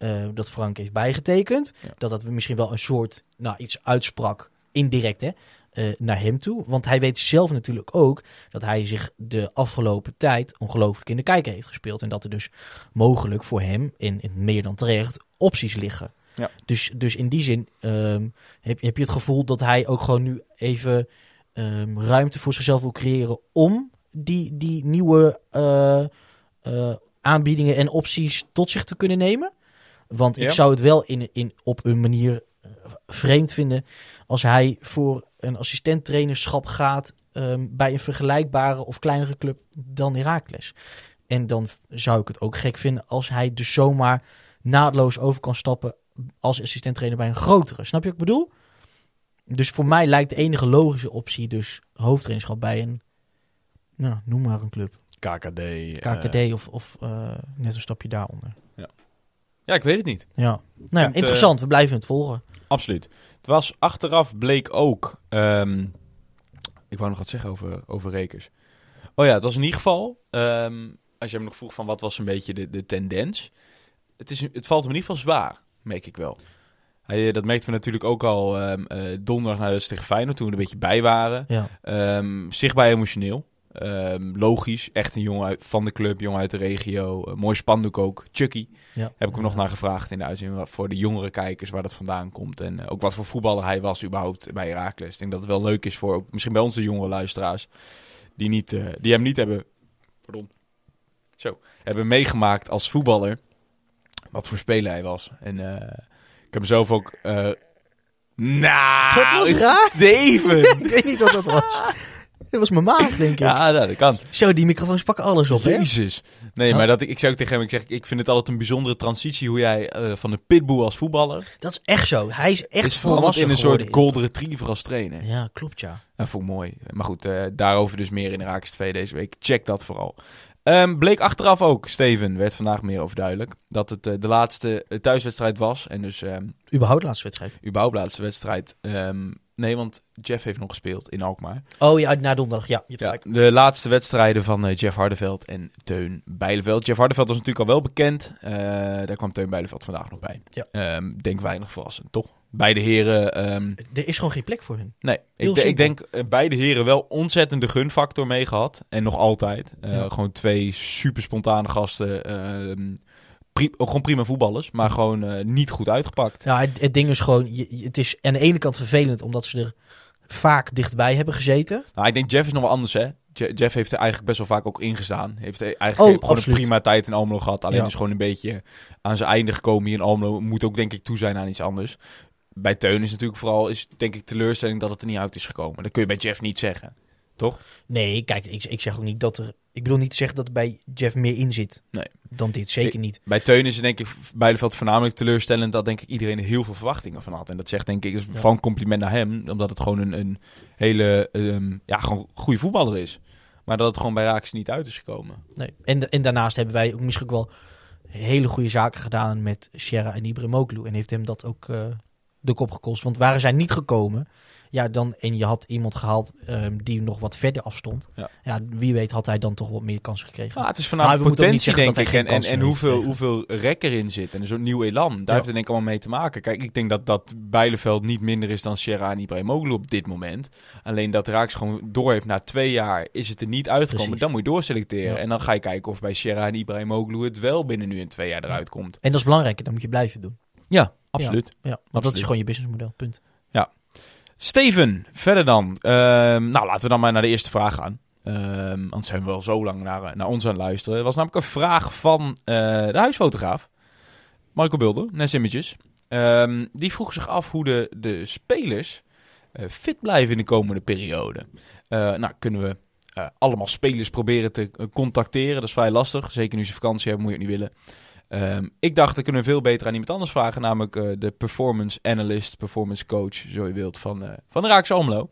eh, dat Frank heeft bijgetekend. Ja. Dat dat misschien wel een soort, nou, iets uitsprak, indirect, hè, eh, naar hem toe. Want hij weet zelf natuurlijk ook dat hij zich de afgelopen tijd ongelooflijk in de kijker heeft gespeeld. En dat er dus mogelijk voor hem, in, in meer dan terecht, opties liggen. Ja. Dus, dus in die zin ehm, heb, heb je het gevoel dat hij ook gewoon nu even ehm, ruimte voor zichzelf wil creëren om die, die nieuwe eh, aanbiedingen en opties tot zich te kunnen nemen. Want ik zou het wel in, in, op een manier eh, vreemd vinden als hij voor een assistenttrainerschap gaat ehm, bij een vergelijkbare of kleinere club dan Heracles. En dan zou ik het ook gek vinden als hij dus zomaar naadloos over kan stappen als assistenttrainer bij een grotere. Snap je wat ik bedoel? Dus voor mij lijkt de enige logische optie dus hoofdtrainerschap bij een, nou, noem maar een club. KKD. eh, KKD of, of eh, net een stapje daaronder. ja, ik weet het niet. Ja, nou ja, Het, interessant. We blijven het volgen. Absoluut. Het was achteraf bleek ook. ehm, ik wou nog wat zeggen over, over Rekers. Oh ja, het was in ieder geval. ehm, als je hem nog vroeg van wat was een beetje de, de tendens. Het, is, het valt hem in ieder geval zwaar, merk ik wel. Hij, eh, dat merkten we natuurlijk ook al ehm, eh, donderdag na de tegen Feyenoord, toen we er een beetje bij waren. Ja. Zichtbaar emotioneel. Ehm, logisch, echt een jongen uit, van de club, jongen uit de regio. Eh, mooi spandoek ook. Chucky. Ja, Heb ik hem nog naar gevraagd in de uitzending voor de jongere kijkers waar dat vandaan komt. En eh, ook wat voor voetballer hij was überhaupt bij Heracles. Ik denk dat het wel leuk is voor ook, misschien bij onze jongere luisteraars. Die, niet, eh, die hem niet hebben, pardon, zo, hebben meegemaakt als voetballer. Wat voor speler hij was. En ik heb zelf ook... nou, Dat was raar. Steven! (laughs) ik weet niet wat dat was. Dat was mijn maag, denk ik. Ja, nou, dat kan. Zo, die microfoons pakken alles op, hè? Jezus. Nee, maar dat, ik, ik zei ook tegen hem, ik, zeg, ik vind het altijd een bijzondere transitie hoe jij eh, van een pitbull als voetballer... Dat is echt zo. Hij is echt is volwassen in een soort golden retriever als trainer. Ja, klopt, ja. Dat vond ik mooi. Maar goed, eh, daarover dus meer in de Raakers 2 deze week. Check dat vooral. Ehm, bleek achteraf ook, Steven, werd vandaag meer over duidelijk, dat het eh, de laatste thuiswedstrijd was. En dus ehm Überhaupt laatste wedstrijd. überhaupt laatste wedstrijd. Ehm, nee, want Jeff heeft nog gespeeld in Alkmaar. Oh ja, na donderdag. Ja, de laatste wedstrijden van eh, Jeff Hardeveld en Teun Bijleveld. Jeff Hardeveld was natuurlijk al wel bekend. Eh, daar kwam Teun Bijleveld vandaag nog bij. Ja. Ehm, denk weinig verrassend, toch? Beide heren... ehm, Er is gewoon geen plek voor hun. Nee, ik, ik denk eh, beide heren wel ontzettend de gunfactor mee gehad. En nog altijd. Ja. Gewoon twee super spontane gasten. Pri- ook gewoon prima voetballers, maar gewoon eh, niet goed uitgepakt. Ja, het, het ding is gewoon, je- het is aan de ene kant vervelend omdat ze er vaak dichtbij hebben gezeten. Nou, ik denk Jeff is nog wel anders, hè. Je- Jeff heeft er eigenlijk best wel vaak ook ingestaan. Heeft er eigenlijk Oh, heeft gewoon absoluut. een prima tijd in Almelo gehad. Alleen Ja. is gewoon een beetje aan zijn einde gekomen hier in Almelo. Moet ook denk ik toe zijn aan iets anders. Bij Teun is natuurlijk vooral, is denk ik teleurstelling dat het er niet uit is gekomen. Dat kun je bij Jeff niet zeggen. Nee, kijk, ik, ik zeg ook niet dat er... Ik bedoel niet te zeggen dat er bij Jeff meer in zit Nee. dan dit. Zeker niet. Bij Teun is het denk ik Bijleveld voornamelijk teleurstellend dat denk ik iedereen er heel veel verwachtingen van had. En dat zegt denk ik, is Ja. van compliment naar hem, omdat het gewoon een, een hele, ehm, ja, gewoon goede voetballer is. Maar dat het gewoon bij Raaks niet uit is gekomen. Nee. En, en daarnaast hebben wij ook misschien ook wel hele goede zaken gedaan met Sierra en Ibrahimoglu. En heeft hem dat ook eh, de kop gekost. Want waren zij niet gekomen, ja, dan, en je had iemand gehaald ehm, die nog wat verder afstond. Ja. wie weet had hij dan toch wat meer kansen gekregen. Ja, het is niet potentie, denk ik. En, en, en hoeveel, hoeveel rek erin zit. En een soort nieuw elan. Daar Ja. heeft het denk ik allemaal mee te maken. Kijk, ik denk dat, dat Bijleveld niet minder is dan Sierra en Ibrahimoglu op dit moment. Alleen dat Raaks gewoon door heeft na twee jaar, is het er niet uitgekomen. Precies. Dan moet je doorselecteren. Ja. En dan ga je kijken of bij Sierra en Ibrahimoglu het wel binnen nu en twee jaar eruit komt. En dat is belangrijk, dat moet je blijven doen. Ja, absoluut. Ja, want dat is gewoon je businessmodel, punt. Steven, verder dan. Ehm, nou, laten we dan maar naar de eerste vraag gaan. Ehm anders zijn we wel zo lang naar, naar ons aan het luisteren. Er was namelijk een vraag van eh, de huisfotograaf. Michael Bulder, Nes Images. Ehm, die vroeg zich af hoe de, de spelers eh, fit blijven in de komende periode. Eh, nou, kunnen we eh, allemaal spelers proberen te eh, contacteren. Dat is vrij lastig. Zeker nu ze vakantie hebben, moet je het niet willen. Ehm, ik dacht, dat kunnen veel beter aan iemand anders vragen. Namelijk eh, de performance analyst, performance coach, zo je wilt, van, eh, van de Raakse Almelo.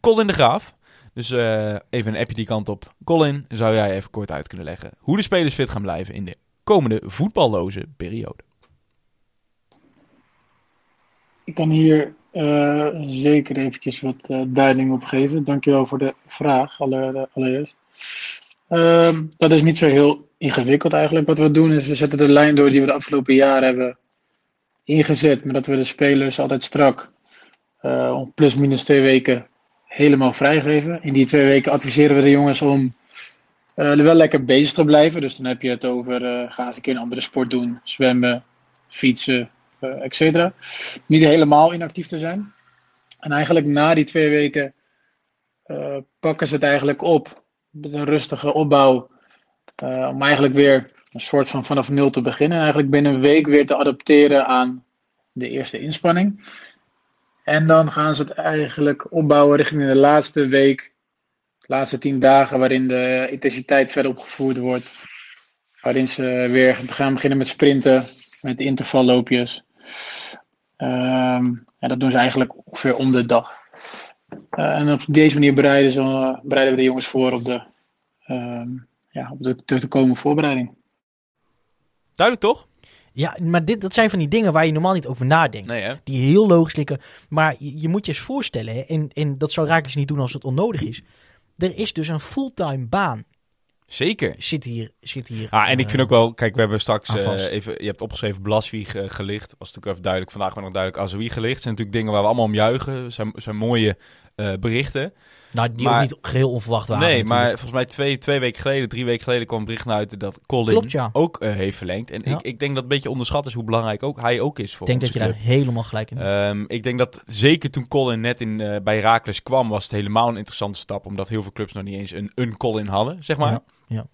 Colin de Graaf. Dus eh, even een appje die kant op. Colin, zou jij even kort uit kunnen leggen hoe de spelers fit gaan blijven in de komende voetballoze periode? Ik kan hier zeker eventjes wat eh, duiding op geven. Dankjewel voor de vraag, aller- allereerst. Ehm, dat is niet zo heel ingewikkeld eigenlijk. Wat we doen is, we zetten de lijn door die we de afgelopen jaren hebben ingezet. Maar dat we de spelers altijd strak, eh, om plus minus twee weken, helemaal vrijgeven. In die twee weken adviseren we de jongens om eh, er wel lekker bezig te blijven. Dus dan heb je het over, eh, ga eens een keer een andere sport doen. Zwemmen, fietsen, et cetera niet helemaal inactief te zijn. En eigenlijk na die twee weken pakken ze het eigenlijk op met een rustige opbouw. eh, om eigenlijk weer een soort van vanaf nul te beginnen. En eigenlijk binnen een week weer te adapteren aan de eerste inspanning. En dan gaan ze het eigenlijk opbouwen richting de laatste week, de laatste tien dagen, waarin de intensiteit verder opgevoerd wordt. Waarin ze weer gaan beginnen met sprinten, met intervalloopjes. Ehm, en dat doen ze eigenlijk ongeveer om de dag. Eh, en op deze manier bereiden, ze, bereiden we de jongens voor op de, ehm, ja, op de te komen voorbereiding. Duidelijk toch? Ja, maar dit, dat zijn van die dingen waar je normaal niet over nadenkt. Nee? Die heel logisch klikken. Maar je, je moet je eens voorstellen, hè, en, en dat zou Raakles niet doen als het onnodig is. Er is dus een fulltime baan. Zeker. Zit hier. Zit hier Ah, en ik eh, vind ook wel, kijk, we hebben straks eh, even, je hebt opgeschreven Blaswieg eh, gelicht. Was natuurlijk even duidelijk, vandaag maar nog duidelijk Azoui gelicht. zijn natuurlijk dingen waar we allemaal om juichen. zijn, zijn mooie eh, berichten. Nou, die maar- ook niet geheel onverwacht waren. nee, maar volgens mij twee, twee weken geleden, drie weken geleden kwam bericht naar uit dat Colin Klopt, ja. ook eh, heeft verlengd. En Ja. ik, ik denk dat een beetje onderschat is hoe belangrijk ook, hij ook is voor Ik denk dat je daar helemaal gelijk in hebt. Ehm, ik denk dat zeker toen Colin net in, eh, bij Herakles kwam, was het helemaal een interessante stap. Omdat heel veel clubs nog niet eens een, een Colin hadden, zeg maar. Ja, ja.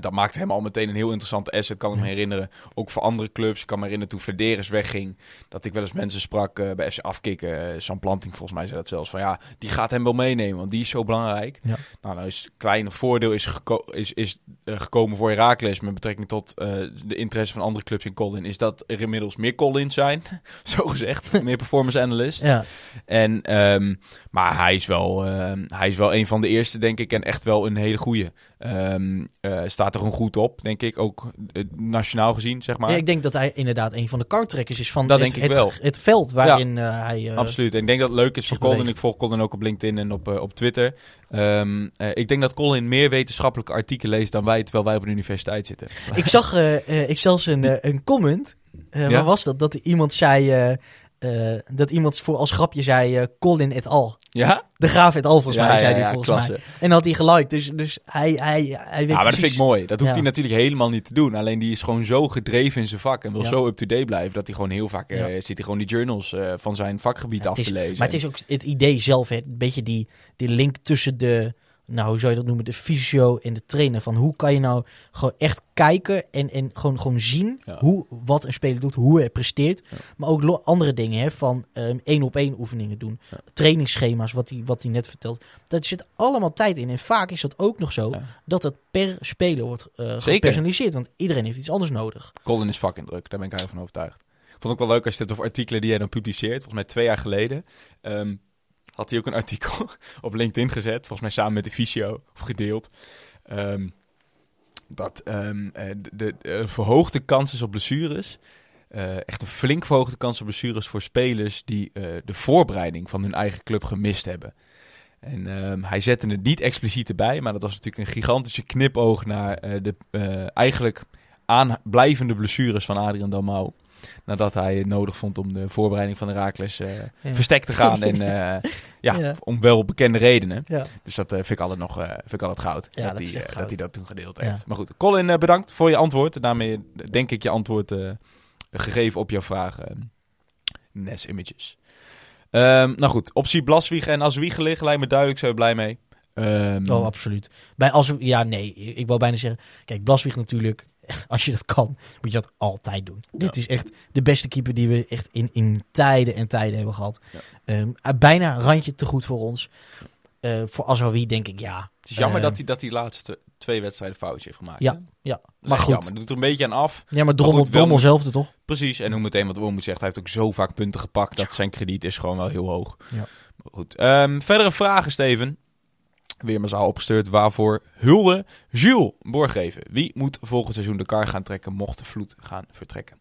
Dat maakte hem al meteen een heel interessante asset. kan ik me herinneren. Ook voor andere clubs. Ik kan me herinneren toen Verderes wegging. Dat ik wel eens mensen sprak eh, bij FC Afkikken. Sam Planting volgens mij zei dat zelfs. Van ja, die gaat hem wel meenemen. Want die is zo belangrijk. Ja. Nou, nou is het kleine voordeel is, geko- is, is eh, gekomen voor Herakles. Met betrekking tot de interesse van andere clubs in Colin. Is dat er inmiddels meer Collins zijn. (laughs) zo gezegd. (laughs) meer performance analysts. Ja, En, ehm, maar hij is, wel, ehm, hij is wel een van de eerste, denk ik. En echt wel een hele goeie. Ehm, eh, staat er gewoon goed op, denk ik. Ook eh, nationaal gezien, zeg maar. Ja, ik denk dat hij inderdaad een van de karttrekkers is van Dat het, denk ik het, wel. het veld waarin eh, hij... Absoluut. En ik denk dat het leuk is voor Colin. beweegt. Ik volg Colin ook op LinkedIn en op, op Twitter. Ehm, eh, ik denk dat Colin meer wetenschappelijke artikelen leest dan wij, terwijl wij op de universiteit zitten. Ik zag ik zelfs een, een comment. Ja? Waar was dat? Dat iemand zei... eh, dat iemand voor als grapje zei eh, Colin et al. Ja? De Graaf et al, volgens ja, mij, zei ja, hij volgens klasse. mij. En had hij geliked. Dus, dus hij, hij, hij weet Ja, maar dat vind ik mooi. Dat hoeft hij natuurlijk helemaal niet te doen. Alleen die is gewoon zo gedreven in zijn vak en wil zo up-to-date blijven... dat hij gewoon heel vaak eh, zit hij gewoon die journals van zijn vakgebied af te is- lezen. Maar het is ook het idee zelf, hè, een beetje die, die link tussen de, nou hoe zou je dat noemen, de fysio en de trainer. Van hoe kan je nou gewoon echt kijken en, en gewoon, gewoon zien Ja. hoe, wat een speler doet, hoe hij presteert. Ja. Maar ook andere dingen, hè, van één op één oefeningen doen. Ja. Trainingsschema's, wat hij wat hij net vertelt. Daar zit allemaal tijd in. En vaak is dat ook nog zo dat het per speler wordt eh gepersonaliseerd. Want iedereen heeft iets anders nodig. Colin is fucking druk, daar ben ik eigenlijk van overtuigd. Ik vond het ook wel leuk als je het over artikelen die hij dan publiceert. Volgens mij twee jaar geleden ehm, had hij ook een artikel (laughs) op LinkedIn gezet. Volgens mij samen met de fysio, of gedeeld. Ehm, dat ehm, eh, de, de, de verhoogde kans is op blessures. Eh, echt een flink verhoogde kans op blessures voor spelers die eh, de voorbereiding van hun eigen club gemist hebben. En ehm, hij zette het niet expliciet erbij, maar dat was natuurlijk een gigantische knipoog naar de eigenlijk aanblijvende blessures van Adrian Dalmau. Nadat hij het nodig vond om de voorbereiding van de Raakles eh Ja. verstek te gaan. en (laughs) eh, ja, Ja. om wel bekende redenen. Ja. Dus dat eh, vind ik altijd nog vind ik altijd goud. Dat, goud. dat hij dat toen gedeeld heeft. Maar goed, Colin, bedankt voor je antwoord. Daarmee denk ik je antwoord gegeven op jouw vraag. Nes Images. Ehm, nou goed, optie Blaswieg en Azwiegelig lijkt me duidelijk, zijn we blij mee. Oh, absoluut. Bij als ja, nee, ik wou bijna zeggen. Kijk, Blaswieg natuurlijk. (laughs) Als je dat kan, moet je dat altijd doen. Dit is echt de beste keeper die we echt in, in tijden en tijden hebben gehad. Ja. Ehm, uh, bijna een randje te goed voor ons. Eh, voor Azawi denk ik ja. het is jammer eh, dat hij dat die laatste twee wedstrijden foutjes heeft gemaakt. Ja, hè? ja. Maar goed. Jammer. doet er een beetje aan af. Ja, maar Drommel, goed, wel Drommel moet- zelfde toch? Precies. En hoe meteen wat Wormoed zegt, hij heeft ook zo vaak punten gepakt dat zijn krediet is gewoon wel heel hoog. Ja. Maar goed. Ehm, verdere vragen, Steven. Weer massaal opgestuurd. Waarvoor hulde Jules Borgeven. Wie moet volgend seizoen de kar gaan trekken mocht de vloed gaan vertrekken?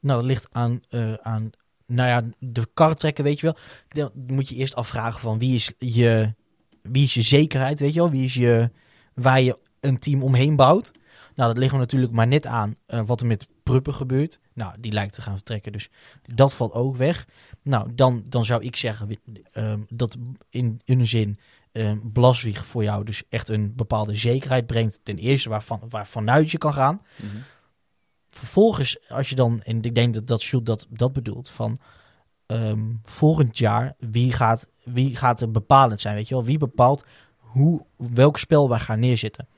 Nou, dat ligt aan, eh, aan nou ja, de kar trekken, weet je wel. Dan moet je eerst afvragen van wie is je, wie is je zekerheid, weet je wel. Wie is je, waar je een team omheen bouwt. Nou, dat ligt er natuurlijk maar net aan eh, wat er met Pruppen gebeurt. Nou, die lijkt te gaan vertrekken, dus dat valt ook weg. Nou, dan, dan zou ik zeggen ehm, dat in, in een zin ehm Blaswieg voor jou dus echt een bepaalde zekerheid brengt. Ten eerste waarvan, waarvanuit je kan gaan vervolgens, als je dan, en ik denk dat dat Jules dat, dat bedoelt, van ehm, volgend jaar, wie gaat, wie gaat er bepalend zijn, weet je wel? Wie bepaalt hoe, welk spel wij gaan neerzetten?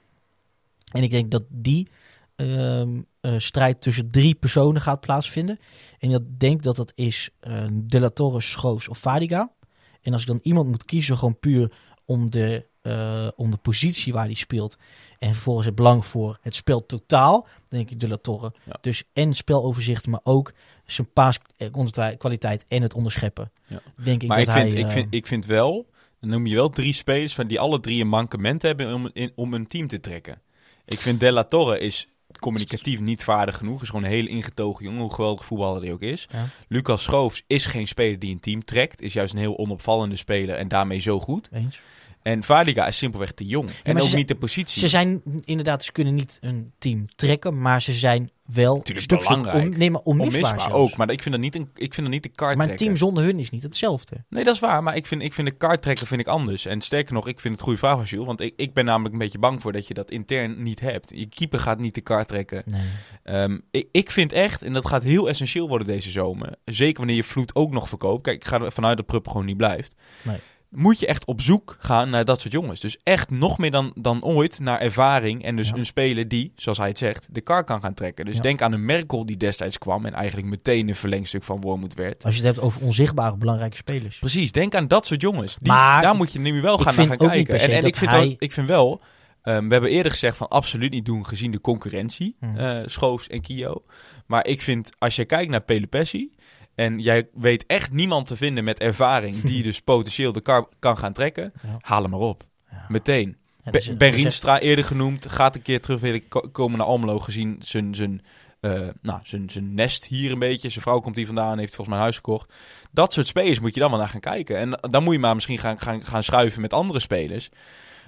En ik denk dat die ehm, eh, strijd tussen drie personen gaat plaatsvinden. En ik denk dat dat is eh De La Torre, Schoofs of Fadiga. En als ik dan iemand moet kiezen, gewoon puur om de, eh, om de positie waar hij speelt. En vervolgens het belang voor het spel totaal, denk ik De La Torre. Ja. Dus en speloverzicht, maar ook zijn paaskwaliteit en het onderscheppen. Ja. Denk ik Maar dat ik vind, hij, ik, eh, vind, ik vind wel, dan noem je wel drie spelers van die alle drie een mankement hebben om, in, om een team te trekken. Ik vind De La Torre is communicatief niet vaardig genoeg. Is gewoon een heel ingetogen jongen, hoe geweldig voetballer hij ook is. Ja. Lucas Schoofs is geen speler die een team trekt. Is juist een heel onopvallende speler en daarmee zo goed. eens. En Valiga is simpelweg te jong. en ook zijn- niet de positie. Ze zijn inderdaad, ze kunnen niet een team trekken, maar ze zijn wel Tuurlijk stuk belangrijk. on, nee, maar onmisbaar, ook, maar ik vind dat niet een, ik vind dat niet de kaart Maar een team zonder hun is niet hetzelfde. Nee, dat is waar. Maar ik vind, ik vind de kaart trekken vind ik anders. En sterker nog, ik vind het goede vraag van Jules. Want ik, ik ben namelijk een beetje bang voor dat je dat intern niet hebt. Je keeper gaat niet de kaart trekken. Nee. Ehm, ik, ik vind echt, en dat gaat heel essentieel worden deze zomer. Zeker wanneer je Vloed ook nog verkoopt. Kijk, ik ga ervan uit dat Prupp gewoon niet blijft. Nee. Moet je echt op zoek gaan naar dat soort jongens. Dus echt nog meer dan, dan ooit naar ervaring. En dus Ja. een speler die, zoals hij het zegt, de kar kan gaan trekken. Dus Ja. denk aan een Merkel die destijds kwam en eigenlijk meteen een verlengstuk van Wormoed werd. Als je het hebt over onzichtbare belangrijke spelers. Precies, denk aan dat soort jongens. Die, Maar daar moet je nu wel gaan naar gaan ook niet kijken. per se En, en dat ik, vind hij- ook, ik vind wel, ehm, we hebben eerder gezegd van absoluut niet doen gezien de concurrentie, Hmm. eh, Schoofs en Kio. Maar ik vind, als je kijkt naar Pelopessi en jij weet echt niemand te vinden met ervaring die (laughs) dus potentieel de kar kan gaan trekken, Ja. haal hem maar op. Ja. Meteen. Ja, dus, eh, ben dus echt- Rienstra eerder genoemd, gaat een keer terug willen komen naar Almelo gezien zijn, zijn, eh, nou, zijn, zijn nest hier een beetje. Zijn vrouw komt hier vandaan en heeft volgens mij een huis gekocht. Dat soort spelers moet je dan wel naar gaan kijken. En dan moet je maar misschien gaan, gaan, gaan schuiven met andere spelers.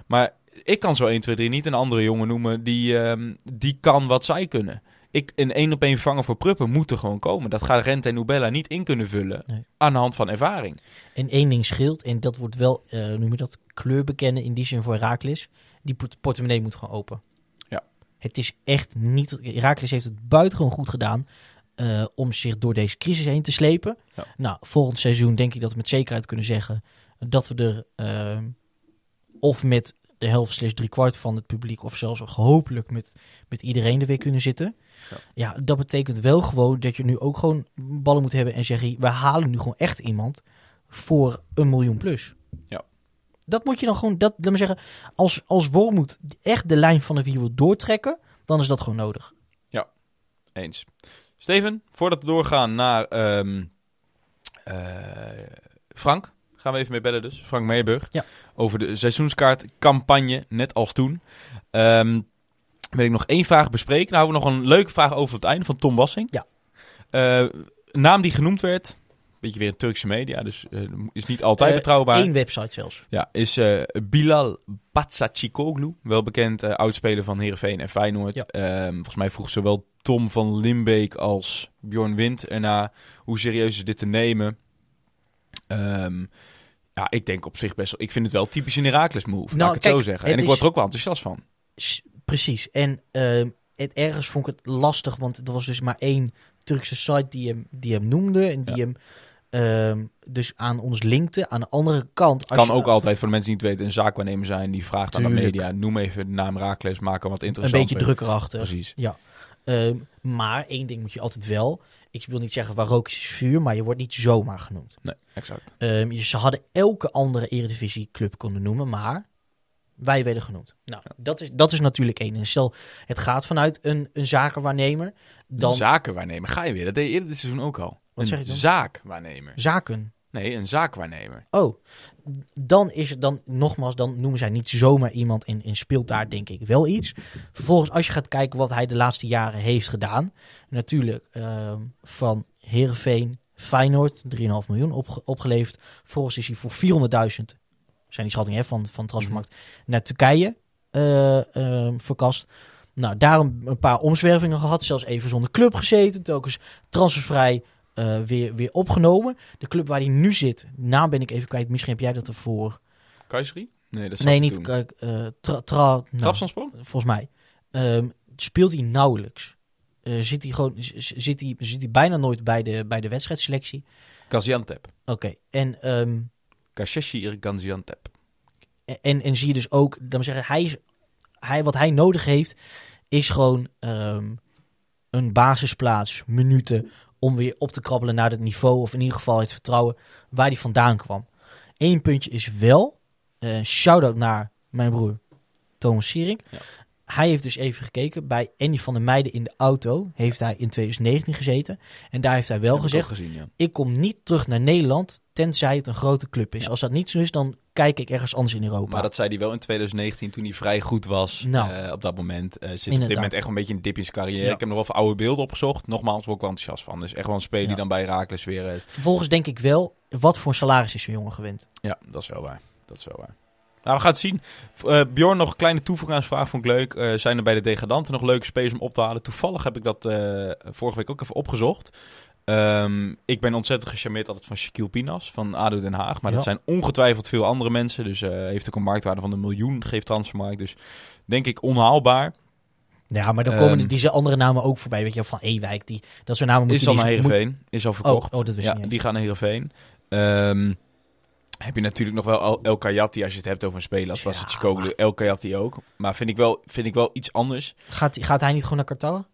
Maar ik kan zo 1, 2, 3 niet een andere jongen noemen die, ehm, die kan wat zij kunnen. Ik, een één op één vervanger voor Pruppen moet er gewoon komen. Dat gaat Rente en Nubella niet in kunnen vullen Nee. aan de hand van ervaring. En één ding scheelt, en dat wordt wel, eh noem je dat, kleur bekennen in die zin voor Herakles. Die port- portemonnee moet gewoon open. Ja. Het is echt niet, Herakles heeft het buitengewoon goed gedaan eh, om zich door deze crisis heen te slepen. Ja. Nou, volgend seizoen denk ik dat we met zekerheid kunnen zeggen dat we er eh, of met de helft slash drie kwart van het publiek of zelfs hopelijk met, met iedereen er weer kunnen zitten. Ja. Ja. dat betekent wel gewoon dat je nu ook gewoon ballen moet hebben en zeggen, we halen nu gewoon echt iemand voor een miljoen plus. Ja. Dat moet je dan gewoon, dat, laat me zeggen, als, als Wormoed echt de lijn van de wiel wil doortrekken, dan is dat gewoon nodig. Eens. Steven, voordat we doorgaan naar ehm, eh, Frank, gaan we even mee bellen dus. Frank Meerburg. Ja. Over de seizoenskaartcampagne, net als toen. Ehm wil ik nog één vraag bespreken. Nou, hebben we nog een leuke vraag over het einde van Tom Wassing. Ja. Eh, naam die genoemd werd, beetje weer een Turkse media, dus eh, is niet altijd Eh, betrouwbaar. Eén website zelfs. Ja, is Bilal Batsacikoglu. Wel bekend oudspeler van Heerenveen en Feyenoord. Ja. Ehm, volgens mij vroeg zowel Tom van Limbeek als Bjorn Wind erna. Hoe serieus is dit te nemen? Ehm, ja, ik denk op zich best wel... Ik vind het wel typisch een Herakles move, Nou, laat ik het kijk, zo zeggen. het En ik is- word er ook wel enthousiast van. Precies. En ehm, het, ergens vond ik het lastig, want er was dus maar één Turkse site die hem, die hem noemde. En die Ja. hem ehm, dus aan ons linkte. Aan de andere kant... als Kan je ook altijd, voor de mensen die het weten, een zaakwaarnemer zijn. Die vraagt aan de media, noem even de naam Herakles, maak hem wat een interessant. beetje druk erachter. Precies. Ehm, maar één ding moet je altijd wel... Ik wil niet zeggen waar rook is, vuur, maar je wordt niet zomaar genoemd. Nee, exact. Ehm, je- ze hadden elke andere Eredivisie-club kunnen noemen, maar wij werden genoemd. Nou, dat, is, dat is natuurlijk één. En stel, het gaat vanuit een, een zakenwaarnemer, dan Een zakenwaarnemer, ga je weer. Dat deed je eerder dit seizoen ook al. Wat een zeg je dan? zaakwaarnemer. zaken. Nee, een zaakwaarnemer. Oh, dan is het dan, nogmaals, dan noemen zij niet zomaar iemand en, en speelt daar denk ik wel iets. Vervolgens, als je gaat kijken wat hij de laatste jaren heeft gedaan. Natuurlijk ehm, van Heerenveen, Feyenoord, 3,5 miljoen opge- opgeleverd. Vervolgens is hij voor 400.000, zijn die schattingen hè, van, van Transfermarkt, naar Turkije eh, ehm, verkast. Nou, daarom een paar omzwervingen gehad. Zelfs even zonder club gezeten. Telkens transfervrij eh, weer, weer opgenomen. De club waar hij nu zit, naam ben ik even kwijt. Misschien heb jij dat ervoor. Keizerie? Nee, dat zat Nee, niet eh, tra, tra, nou, volgens mij. Ehm, speelt hij nauwelijks. Eh, zit, hij gewoon, zit, hij, zit hij bijna nooit bij de, bij de wedstrijdselectie. Gaziantep. Oké, en, ehm, Kasheshir Gaziantep. en, en zie je dus ook, dan zeggen, hij, is- hij, wat hij nodig heeft, is gewoon ehm, een basisplaats, minuten, om weer op te krabbelen naar het niveau, of in ieder geval het vertrouwen waar hij vandaan kwam. Eén puntje is wel, eh shout-out naar mijn broer Thomas Siering. Ja. Hij heeft dus even gekeken, bij Andy van der Meijden in de auto heeft hij in 2019 gezeten. En daar heeft hij wel ik gezegd, ook gezien, ja. ik kom niet terug naar Nederland, tenzij het een grote club is. Ja. Als dat niet zo is, dan kijk ik ergens anders in Europa. Maar dat zei hij wel in 2019 toen hij vrij goed was. Nou. eh, op dat moment eh, zit op dit moment echt wel een beetje een dip in zijn carrière. Ja. Ik heb nog wel even oude beelden opgezocht. Nogmaals, word ik wel enthousiast van. Dus echt wel een speler die dan bij Herakles weer... eh, Vervolgens denk ik wel, wat voor salaris is zo'n jongen gewend? ja, dat is wel waar. Dat is wel waar. Nou, we gaan het zien. Eh, Bjorn, nog een kleine toevoegingsvraag vond ik leuk. Eh, zijn er bij de degradanten nog leuke spelers om op te halen? Toevallig heb ik dat eh, vorige week ook even opgezocht. Ehm, ik ben ontzettend gecharmeerd altijd van Shaquille Pinas van ADO Den Haag. Maar Ja. dat zijn ongetwijfeld veel andere mensen. Dus heeft ook een marktwaarde van een miljoen, geeft transfermarkt. Dus denk ik onhaalbaar. Ja, maar dan komen Ehm, deze andere namen ook voorbij. Weet je, van Ewijk, die, dat soort namen moet Is al naar moet- Heerenveen. Is al verkocht. oh, dat wist ja, niet die gaan naar Heerenveen. Ehm Heb je natuurlijk nog wel El- Kayati als je het hebt over een speler als Ja, Wasicoglu. maar- El Kayati ook. Maar vind ik, wel, vind ik wel iets anders. Gaat, gaat hij niet gewoon naar Qatar?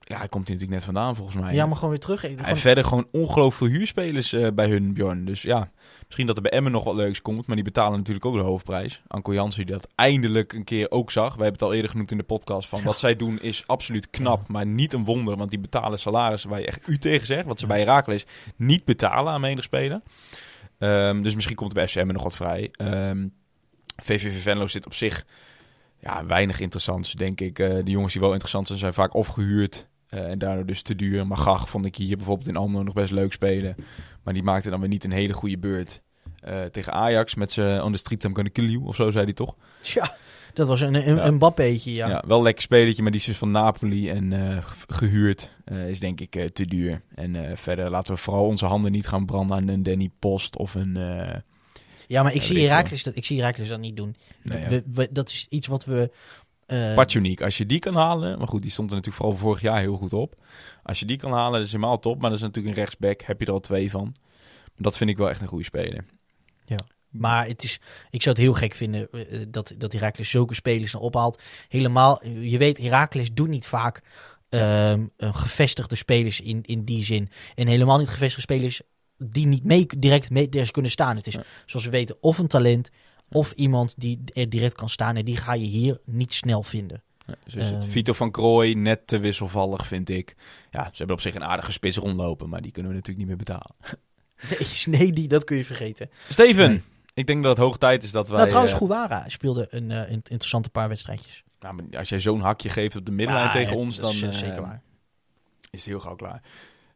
Ja, hij komt hier natuurlijk net vandaan volgens mij. Ja, maar gewoon weer terug. En gewoon- verder gewoon ongelooflijk veel huurspelers eh, bij hun, Bjorn. Dus ja, misschien dat er bij Emmen nog wat leuks komt. Maar die betalen natuurlijk ook de hoofdprijs. Anko Jansen die dat eindelijk een keer ook zag. Wij hebben het al eerder genoemd in de podcast. Van wat zij doen is absoluut knap, maar niet een wonder. Want die betalen salarissen waar je echt u tegen zegt. Wat ze bij Herakles niet betalen aan menig speler. Ehm, dus misschien komt er bij FC Emmen nog wat vrij. Ehm VVV Venlo zit op zich ja, weinig interessants, denk ik. Eh, de jongens die wel interessant zijn, zijn vaak of gehuurd eh, en daardoor dus te duur. Maar Gach vond ik hier bijvoorbeeld in Almelo nog best leuk spelen. Maar die maakte dan weer niet een hele goede beurt eh, tegen Ajax. Met zijn on the street I'm gonna kill you, of zo zei hij toch? Tja, dat was een, een, Ja. een ja. Ja. wel lekker spelertje, maar die is dus van Napoli en eh, gehuurd. Eh, is denk ik eh, te duur. En eh, verder laten we vooral onze handen niet gaan branden aan een Danny Post of een... Ja, maar ik Ja, zie Herakles dat, ik zie Herakles dat niet doen. Nee, ja. we, we- dat is iets wat we... Patjoniek, als je die kan halen, maar goed, die stond er natuurlijk vooral vorig jaar heel goed op. Als je die kan halen, dat is helemaal top. Maar dat is natuurlijk een rechtsback, heb je er al twee van. Dat vind ik wel echt een goede speler. Maar het is, ik zou het heel gek vinden dat, dat Herakles zulke spelers dan ophaalt. Helemaal, je weet, Herakles doet niet vaak ehm, eh, gevestigde spelers in, in die zin. En helemaal niet gevestigde spelers die niet mee, direct mee kunnen staan. Het is, Ja. zoals we weten, of een talent of iemand die er direct kan staan. En die ga je hier niet snel vinden. Ja, zo is het. Ehm. Vito van Krooi, net te wisselvallig, vind ik. Ja, ze hebben op zich een aardige spits rondlopen, maar die kunnen we natuurlijk niet meer betalen. (laughs) Nee, nee die, dat kun je vergeten. Steven, Nee. ik denk dat het hoog tijd is dat wij... nou, trouwens, eh, Gouwara speelde een eh, een interessante paar wedstrijdjes. Nou, maar als jij zo'n hakje geeft op de middenlijn Ja, tegen ja, ons, dan is, eh, zeker waar. is het heel gauw klaar.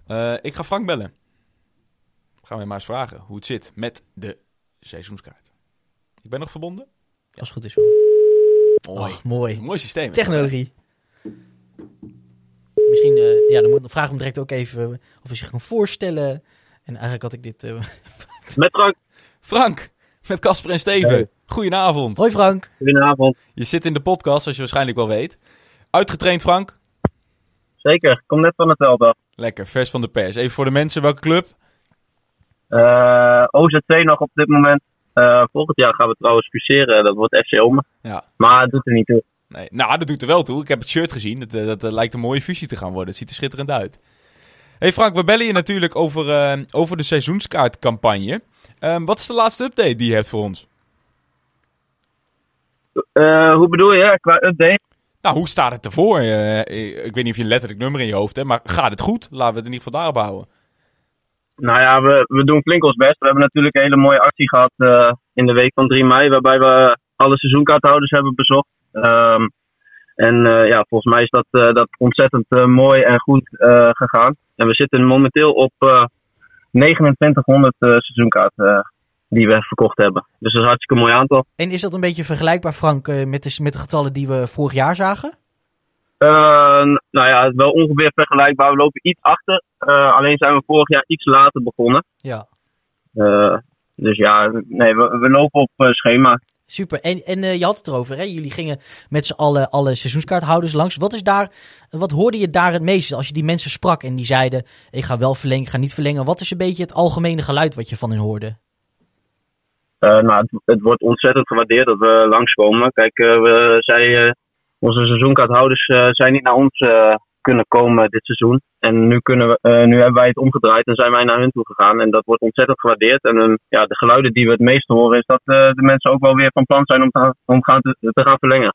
Eh, ik ga Frank bellen. Gaan we maar eens vragen hoe het zit met de seizoenskaart. Ik ben nog verbonden? Als het goed is. hoor. Mooi. Oh, mooi. Mooi systeem. Technologie. Misschien, eh, ja, dan, moet, dan vraag ik hem direct ook even of hij zich kan voorstellen. En eigenlijk had ik dit... eh, (laughs) Met Frank, Frank, met Casper en Steven. Hey. Goedenavond. Hoi Frank. goedenavond. Je zit in de podcast, zoals je waarschijnlijk wel weet. Uitgetraind, Frank? Zeker, ik kom net van het veld af. Lekker, vers van de pers. Even voor de mensen, welke club? Eh, OZC nog op dit moment. Eh, volgend jaar gaan we trouwens fuseren, dat wordt FC Ome. Ja, Maar het doet er niet toe. nee. Nou, dat doet er wel toe. Ik heb het shirt gezien. Dat, eh, dat lijkt een mooie fusie te gaan worden. Het ziet er schitterend uit. Hey Frank, we bellen je natuurlijk over, eh, over de seizoenskaartcampagne. Ehm, wat is de laatste update die je hebt voor ons? Eh, hoe bedoel je, qua update? Nou, hoe staat het ervoor? Eh, ik weet niet of je een letterlijk nummer in je hoofd hebt, maar gaat het goed? Laten we het in ieder geval daarop houden. Nou ja, we, we doen flink ons best. We hebben natuurlijk een hele mooie actie gehad eh, in de week van 3 mei, waarbij we alle seizoenkaarthouders hebben bezocht. Ehm, en eh, ja, volgens mij is dat, eh, dat ontzettend eh, mooi en goed eh, gegaan. En we zitten momenteel op eh 2900 eh, seizoenkaarten eh, die we verkocht hebben. Dus dat is een hartstikke mooi aantal. En is dat een beetje vergelijkbaar Frank eh, met, de, met de getallen die we vorig jaar zagen? Nou ja, wel ongeveer vergelijkbaar. We lopen iets achter. Alleen zijn we vorig jaar iets later begonnen. Ja. Dus ja, nee, we, we lopen op schema. Super. En, en eh, je had het erover, hè? Jullie gingen met z'n allen alle seizoenskaarthouders langs. Wat, is daar, wat hoorde je daar het meeste als je die mensen sprak en die zeiden: Ik ga wel verlengen, ik ga niet verlengen? Wat is een beetje het algemene geluid wat je van hen hoorde? Eh, nou, het, het wordt ontzettend gewaardeerd dat we langskomen. Kijk, eh, we, zij, onze seizoenkaarthouders zijn niet naar ons kunnen komen dit seizoen. En nu, kunnen we, eh, nu hebben wij het omgedraaid en zijn wij naar hun toe gegaan. En dat wordt ontzettend gewaardeerd. En eh, ja, de geluiden die we het meest horen is dat eh, de mensen ook wel weer van plan zijn om, te, om gaan te, te gaan verlengen.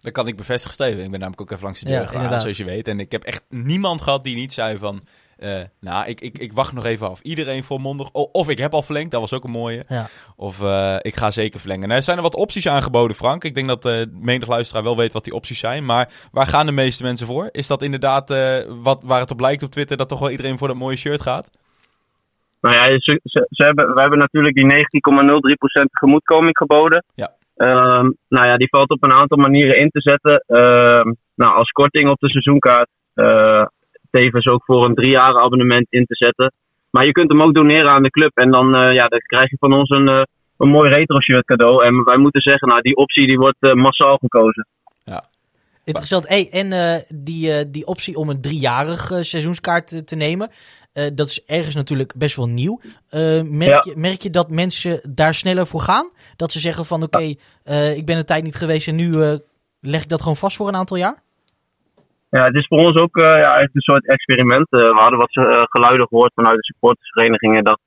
Dat kan ik bevestigen, Steven. Ik ben namelijk ook even langs de deur Ja, gegaan, inderdaad. zoals je weet. En ik heb echt niemand gehad die niet zei van... eh, nou, ik, ik, ik wacht nog even af. Iedereen volmondig. O- Of ik heb al verlengd, dat was ook een mooie. Ja. Of eh, ik ga zeker verlengen. Nou, er zijn er wat opties aangeboden, Frank. Ik denk dat eh menig luisteraar wel weet wat die opties zijn. Maar waar gaan de meeste mensen voor? Is dat inderdaad eh, wat, waar het op lijkt op Twitter... dat toch wel iedereen voor dat mooie shirt gaat? Nou ja, ze, ze, ze hebben, we hebben natuurlijk die 19,03% tegemoetkoming geboden. Ja. Ehm, nou ja, die valt op een aantal manieren in te zetten. Ehm, nou, als korting op de seizoenkaart. eh, tevens ook voor een driejaren abonnement in te zetten. Maar je kunt hem ook doneren aan de club. En dan, eh, ja, dan krijg je van ons een, eh, een mooi retro shirt cadeau. En wij moeten zeggen, nou, die optie die wordt eh, massaal gekozen. Interessant. Hey, en eh, die, eh, die optie om een driejarig eh, seizoenskaart te, nemen. eh, dat is ergens natuurlijk best wel nieuw. Eh, merk, je, merk je dat mensen daar sneller voor gaan? Dat ze zeggen van oké, eh, ik ben een tijd niet geweest en nu eh, leg ik dat gewoon vast voor een aantal jaar? Ja, het is voor ons ook eh, ja, echt een soort experiment. Eh, we hadden wat eh, geluiden gehoord vanuit de supportersverenigingen dat,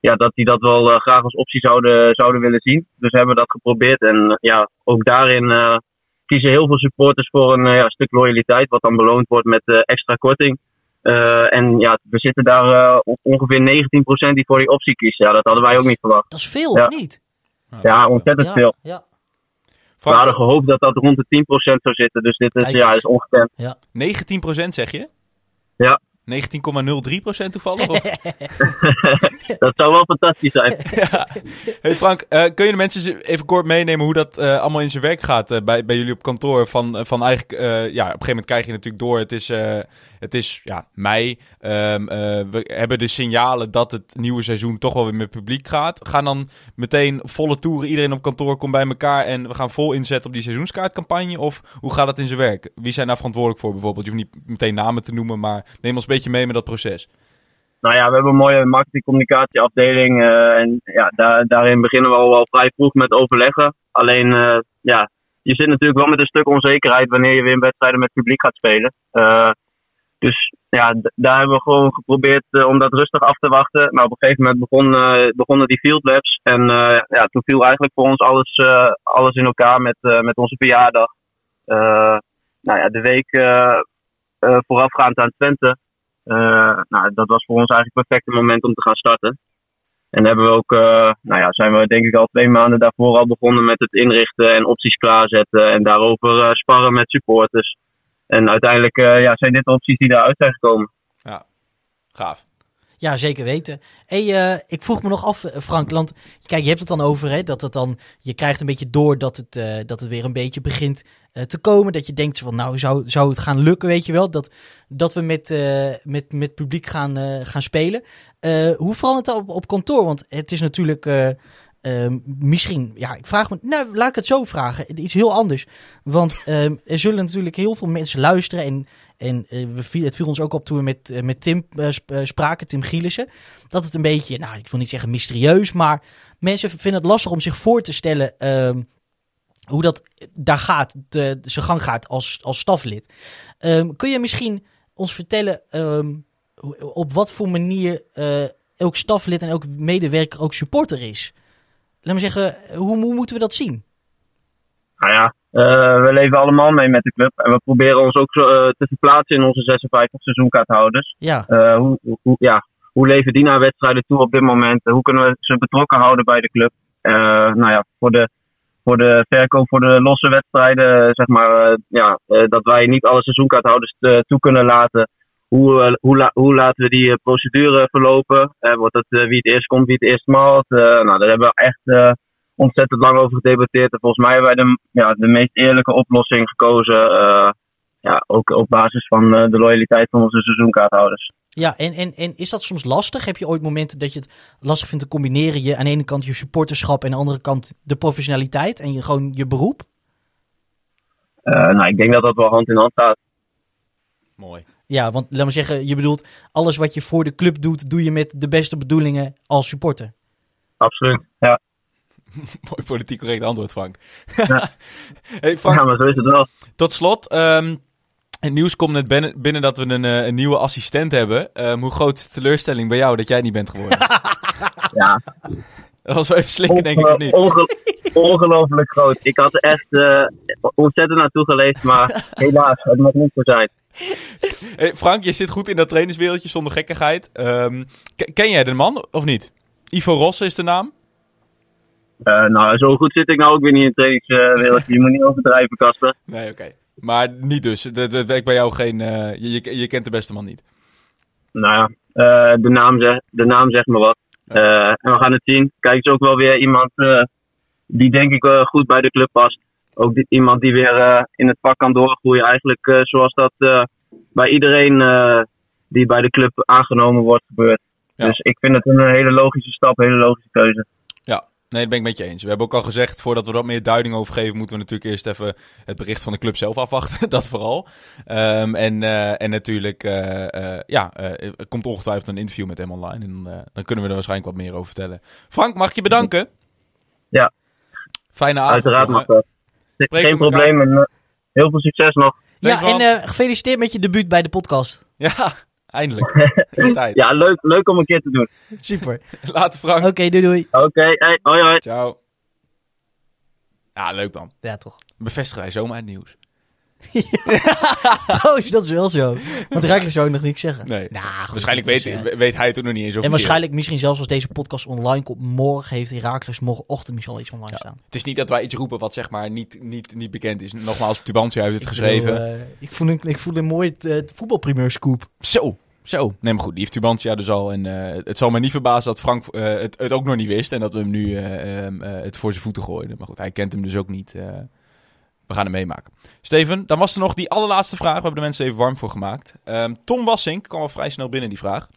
ja, dat die dat wel graag als optie zouden, zouden willen zien. Dus we hebben dat geprobeerd. En ja, ook daarin kiezen heel veel supporters voor een ja, stuk loyaliteit, wat dan beloond wordt met extra korting. En ja, we zitten daar op ongeveer 19% die voor die optie kiest. Ja, dat hadden wij ook niet verwacht. Dat is veel, Ja. of niet? Ja, ontzettend ja, veel. Ja. We hadden gehoopt dat dat rond de 10% zou zitten. Dus dit is, Kijk ja, is ongekend. 19% zeg je? Ja. 19,03% toevallig? (laughs) (laughs) Dat zou wel fantastisch zijn. (laughs) ja. Hey Frank, eh, kun je de mensen even kort meenemen hoe dat eh, allemaal in zijn werk gaat eh, bij, bij jullie op kantoor? Van, van eigenlijk, eh, ja, op een gegeven moment krijg je natuurlijk door, het is, eh, het is ja, mei. Ehm, eh, we hebben de signalen dat het nieuwe seizoen toch wel weer met publiek gaat. Gaan dan meteen volle toeren, iedereen op kantoor komt bij elkaar en we gaan vol inzetten op die seizoenskaartcampagne? Of hoe gaat dat in zijn werk? Wie zijn daar verantwoordelijk voor bijvoorbeeld? Je hoeft niet meteen namen te noemen, maar neem ons een beetje mee met dat proces. Nou ja, we hebben een mooie marketingcommunicatieafdeling. eh en ja, daar, daarin beginnen we al wel vrij vroeg met overleggen. Alleen, eh, ja, je zit natuurlijk wel met een stuk onzekerheid wanneer je weer in wedstrijden met publiek gaat spelen. Dus ja, daar hebben we gewoon geprobeerd eh, om dat rustig af te wachten. Maar op een gegeven moment begon, eh, begonnen die field labs. En eh, ja, toen viel eigenlijk voor ons alles, alles in elkaar met, met onze verjaardag. Nou ja, de week voorafgaand aan Twente. Nou, dat was voor ons eigenlijk het perfecte moment om te gaan starten. En hebben we ook, nou ja, zijn we denk ik al twee maanden daarvoor al begonnen met het inrichten en opties klaarzetten en daarover sparren met supporters. En uiteindelijk eh, ja, zijn dit de opties die daaruit zijn gekomen. Gaaf. Ja, zeker weten. Hey, eh, ik vroeg me nog af, eh, Frank, want kijk, je hebt het dan over, hè, dat het dan, je krijgt een beetje door dat het, eh, dat het weer een beetje begint eh, te komen. Dat je denkt van, nou, zou, zou het gaan lukken, weet je wel, dat, dat we met, eh, met, met publiek gaan, eh, gaan spelen. Eh, hoe verandert dat op, op kantoor? Want het is natuurlijk, eh, eh, misschien, ja, ik vraag me, nou, laat ik het zo vragen, iets heel anders. Want eh, er zullen natuurlijk heel veel mensen luisteren en en eh, we viel, het viel ons ook op toen we met, eh, met Tim eh, spraken, Tim Gielissen. Dat het een beetje, nou ik wil niet zeggen mysterieus, maar mensen vinden het lastig om zich voor te stellen ehm, hoe dat daar gaat, de, zijn gang gaat als, als staflid. Ehm, kun je misschien ons vertellen ehm, op wat voor manier elk staflid en elk medewerker ook supporter is? Laat me zeggen, hoe, hoe moeten we dat zien? Nou ja, eh, we leven allemaal mee met de club. En we proberen ons ook zo, eh, te verplaatsen in onze 56 seizoenkaarthouders. Ja, Eh, hoe, hoe, ja, hoe leven die naar wedstrijden toe op dit moment? Hoe kunnen we ze betrokken houden bij de club? Nou ja, voor de, voor de verkoop, voor de losse wedstrijden, zeg maar, ja, dat wij niet alle seizoenkaarthouders toe kunnen laten. Hoe, eh, hoe, la- hoe laten we die eh, procedure verlopen? Eh, wordt het wie het eerst komt, wie het eerst maalt? Eh, nou, daar hebben we echt eh, ontzettend lang over gedebatteerd. En volgens mij hebben wij de, ja, de meest eerlijke oplossing gekozen. eh, ja, ook op basis van eh, de loyaliteit van onze seizoenkaarthouders. Ja, en, en, en is dat soms lastig? Heb je ooit momenten dat je het lastig vindt te combineren? Je aan de ene kant je supporterschap en aan de andere kant de professionaliteit en je, gewoon je beroep? Eh, nou, ik denk dat dat wel hand in hand gaat. Mooi. Ja, want laat maar zeggen, je bedoelt alles wat je voor de club doet, doe je met de beste bedoelingen als supporter. Absoluut. Ja, (laughs) Mooi politiek correct antwoord, Frank. (laughs) hey, Frank, ja maar zo is het wel. tot slot. ehm, het nieuws komt net binnen, binnen dat we een, eh, een nieuwe assistent hebben. Ehm, hoe groot is de teleurstelling bij jou dat jij niet bent geworden? (laughs) Ja, dat was wel even slikken, denk ik, of niet? Onge- ongelooflijk groot. Ik had er echt eh, ontzettend naartoe geleefd, maar (laughs) helaas, het mag niet zo zijn. Hey, Frank, je zit goed in dat trainerswereldje zonder gekkigheid. Ehm, ke- ken jij de man of niet? Ivo Rosse is de naam. Eh, nou, zo goed zit ik nou ook weer niet in het trainingswereld. je moet niet overdrijven, Kasper. (laughs) Nee, oké. Maar niet dus. Dat werkt bij jou geen... eh, je, je, je kent de beste man niet. Nou ja, de, naam zeg, de naam zegt me wat. Eh, en we gaan het zien. Kijk, het is ook wel weer iemand eh, die denk ik eh, goed bij de club past. Ook die- iemand die weer in het vak kan doorgroeien. Eigenlijk zoals dat bij iedereen die bij de club aangenomen wordt gebeurt. Ja. Dus ik vind het een hele logische stap, hele logische keuze. Nee, dat ben ik met je eens. We hebben ook al gezegd, voordat we wat meer duiding over geven, moeten we natuurlijk eerst even het bericht van de club zelf afwachten. (laughs) dat vooral. Ehm, en, eh, en natuurlijk, eh, eh, ja, eh, er komt ongetwijfeld een interview met hem online. En dan kunnen we er waarschijnlijk wat meer over vertellen. Frank, mag ik je bedanken? Ja. Fijne avond. Uiteraard dat. Spreken Geen probleem en heel veel succes nog. Ja, Thanks, en gefeliciteerd met je debuut bij de podcast. Ja, eindelijk. (laughs) Tijd. Ja, leuk, leuk om een keer te doen. Super. (laughs) Later Frank. Oké, doei doei. Oké, hey, hoi hoi. Ciao. Ja, leuk man. Ja, toch. Bevestig hij zomaar het nieuws. (laughs) Trouwens, dat is wel zo. Want Rijkelijk zou ik nog niks zeggen. Nee. Nou, goed, waarschijnlijk is, weet, eh, weet hij het nog niet eens En waarschijnlijk misschien zelfs als deze podcast online komt, morgen heeft Herakles morgenochtend misschien al iets online Ja. staan. Het is niet dat wij iets roepen wat zeg maar niet, niet, niet bekend is. Nogmaals, Tubantia heeft het Ik geschreven. bedoel, eh, ik, voel een, ik voel een mooi uh, voetbalprimeur scoop. Zo, zo. Nee, maar goed, die heeft Tubantia dus al. En eh, het zal me niet verbazen dat Frank eh, het, het ook nog niet wist. En dat we hem nu eh, eh, het voor zijn voeten gooiden. Maar goed, hij kent hem dus ook niet. We gaan hem meemaken. Steven, dan was er nog die allerlaatste vraag. We hebben de mensen even warm voor gemaakt. Ehm, Tom Wassink kwam al vrij snel binnen, die vraag.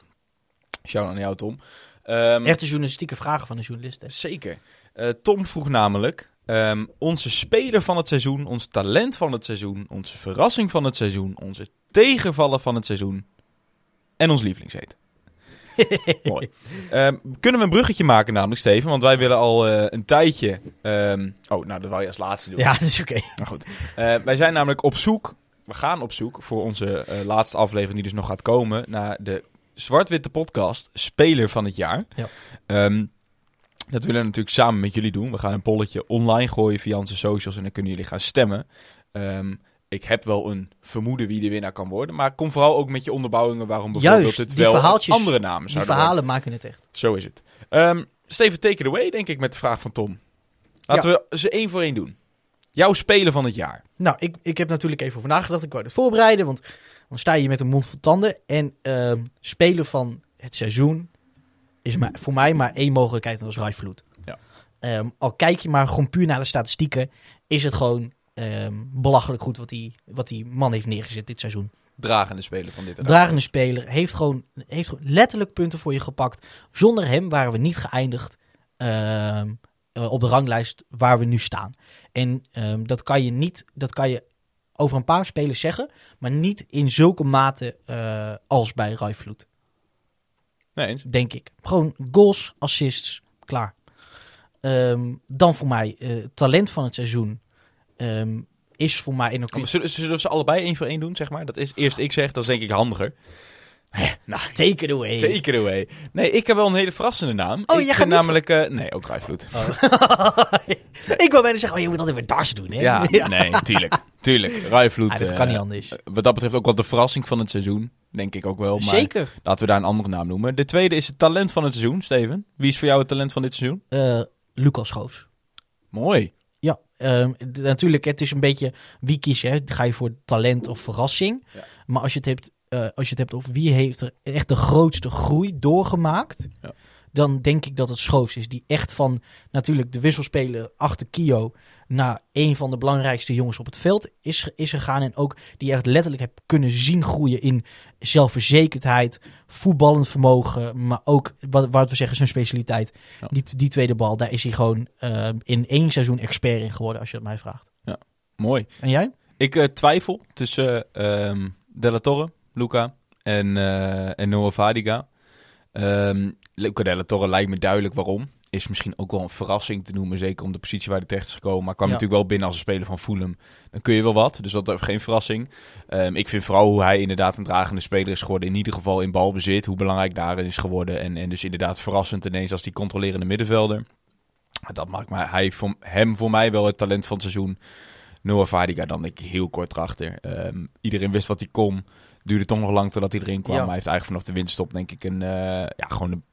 Shout aan jou, Tom. Ehm, Echte journalistieke vragen van de journalist. hè. Zeker. Eh, Tom vroeg namelijk: ehm, onze speler van het seizoen, ons talent van het seizoen, onze verrassing van het seizoen, onze tegenvallen van het seizoen en ons lievelingsheet. (laughs) Mooi. Ehm, kunnen we een bruggetje maken, namelijk Steven? Want wij willen al eh, een tijdje. ehm, oh, nou, dat wou je als laatste doen. Ja, dat is oké. Maar goed. Eh, wij zijn namelijk op zoek. We gaan op zoek voor onze eh, laatste aflevering, die dus nog gaat komen. Naar de Zwart-Witte Podcast Speler van het Jaar. Ja. Ehm, dat willen we natuurlijk samen met jullie doen. We gaan een polletje online gooien via onze socials en dan kunnen jullie gaan stemmen. Ehm, ik heb wel een vermoeden wie de winnaar kan worden. Maar kom vooral ook met je onderbouwingen waarom bijvoorbeeld Juist, het die wel verhaaltjes, andere namen Die zouden verhalen maken het echt. Zo is het. Ehm, Steven, take it away, denk ik, met de vraag van Tom. Laten we ze één voor één doen. Jouw speler van het jaar. Nou, ik, ik heb natuurlijk even over nagedacht. Ik wou het voorbereiden, want dan sta je met een mond vol tanden. En ehm spelen van het seizoen is maar, voor mij maar één mogelijkheid en dat is Rijvloed. Ja. Ehm, al kijk je maar gewoon puur naar de statistieken, is het gewoon ehm, belachelijk goed wat die, wat die man heeft neergezet dit seizoen. Dragende speler van dit. Dragende speler, heeft gewoon, heeft gewoon letterlijk punten voor je gepakt. Zonder hem waren we niet geëindigd ehm, eh, op de ranglijst waar we nu staan. En ehm, dat kan je niet, dat kan je over een paar spelers zeggen, maar niet in zulke mate eh, als bij Rijvloed, Nee, eens. denk ik. Gewoon goals, assists, klaar. Dan voor mij, eh, talent van het seizoen ehm, is voor mij... En dan kun je- Zullen, zullen we ze allebei één voor één doen, zeg maar? Dat is eerst ik zeg, dat is denk ik handiger. nou, Take it away. take it away. Nee, ik heb wel een hele verrassende naam. Oh, ik jij gaat niet namelijk... eh, nee, ook Rijvloed. (laughs) ik wou bijna zeggen, oh, je moet altijd weer Dars doen, hè? (laughs) Ja, nee, tuurlijk. Tuurlijk. Rijvloed. Ah, dat eh, kan niet anders. Wat dat betreft ook wel de verrassing van het seizoen. Denk ik ook wel. Maar Zeker. laten we daar een andere naam noemen. De tweede is het talent van het seizoen, Steven. Wie is voor jou het talent van dit seizoen? Eh, Lucas Schoofs. Mooi. Ehm, natuurlijk, het is een beetje wie kies je. hè? Ga je voor talent of verrassing? Ja. Maar als je het hebt, eh, als je het hebt over wie heeft er echt de grootste groei doorgemaakt, Ja. dan denk ik dat het Schoofs is. Die echt van natuurlijk de wisselspeler achter Kio naar een van de belangrijkste jongens op het veld is, is gegaan. En ook die echt letterlijk heb kunnen zien groeien in zelfverzekerdheid, voetballend vermogen, maar ook wat, wat we zeggen zijn specialiteit. Ja. Die, die tweede bal, daar is hij gewoon eh, in één seizoen expert in geworden, als je het mij vraagt. Mooi. En jij? Ik eh, twijfel tussen ehm Della Torre, Luca en, eh en Noah Vadiga. Ehm Luca Della Torre lijkt me duidelijk waarom. Is misschien ook wel een verrassing te noemen, zeker om de positie waar hij terecht is gekomen. Maar kwam Ja. natuurlijk wel binnen als een speler van Fulham. Dan kun je wel wat, dus dat is geen verrassing. Ehm, ik vind vooral hoe hij inderdaad een dragende speler is geworden. In ieder geval in balbezit, hoe belangrijk daarin is geworden. En, en dus inderdaad verrassend ineens als die controlerende middenvelder. Dat maakt maar hij voor, hem voor mij wel het talent van het seizoen. Noah Vadiga dan denk ik heel kort erachter. Ehm, iedereen wist wat hij kon. Duurde toch nog lang totdat hij erin kwam. Ja. Maar hij heeft eigenlijk vanaf de winststop denk ik een, eh, ja, gewoon een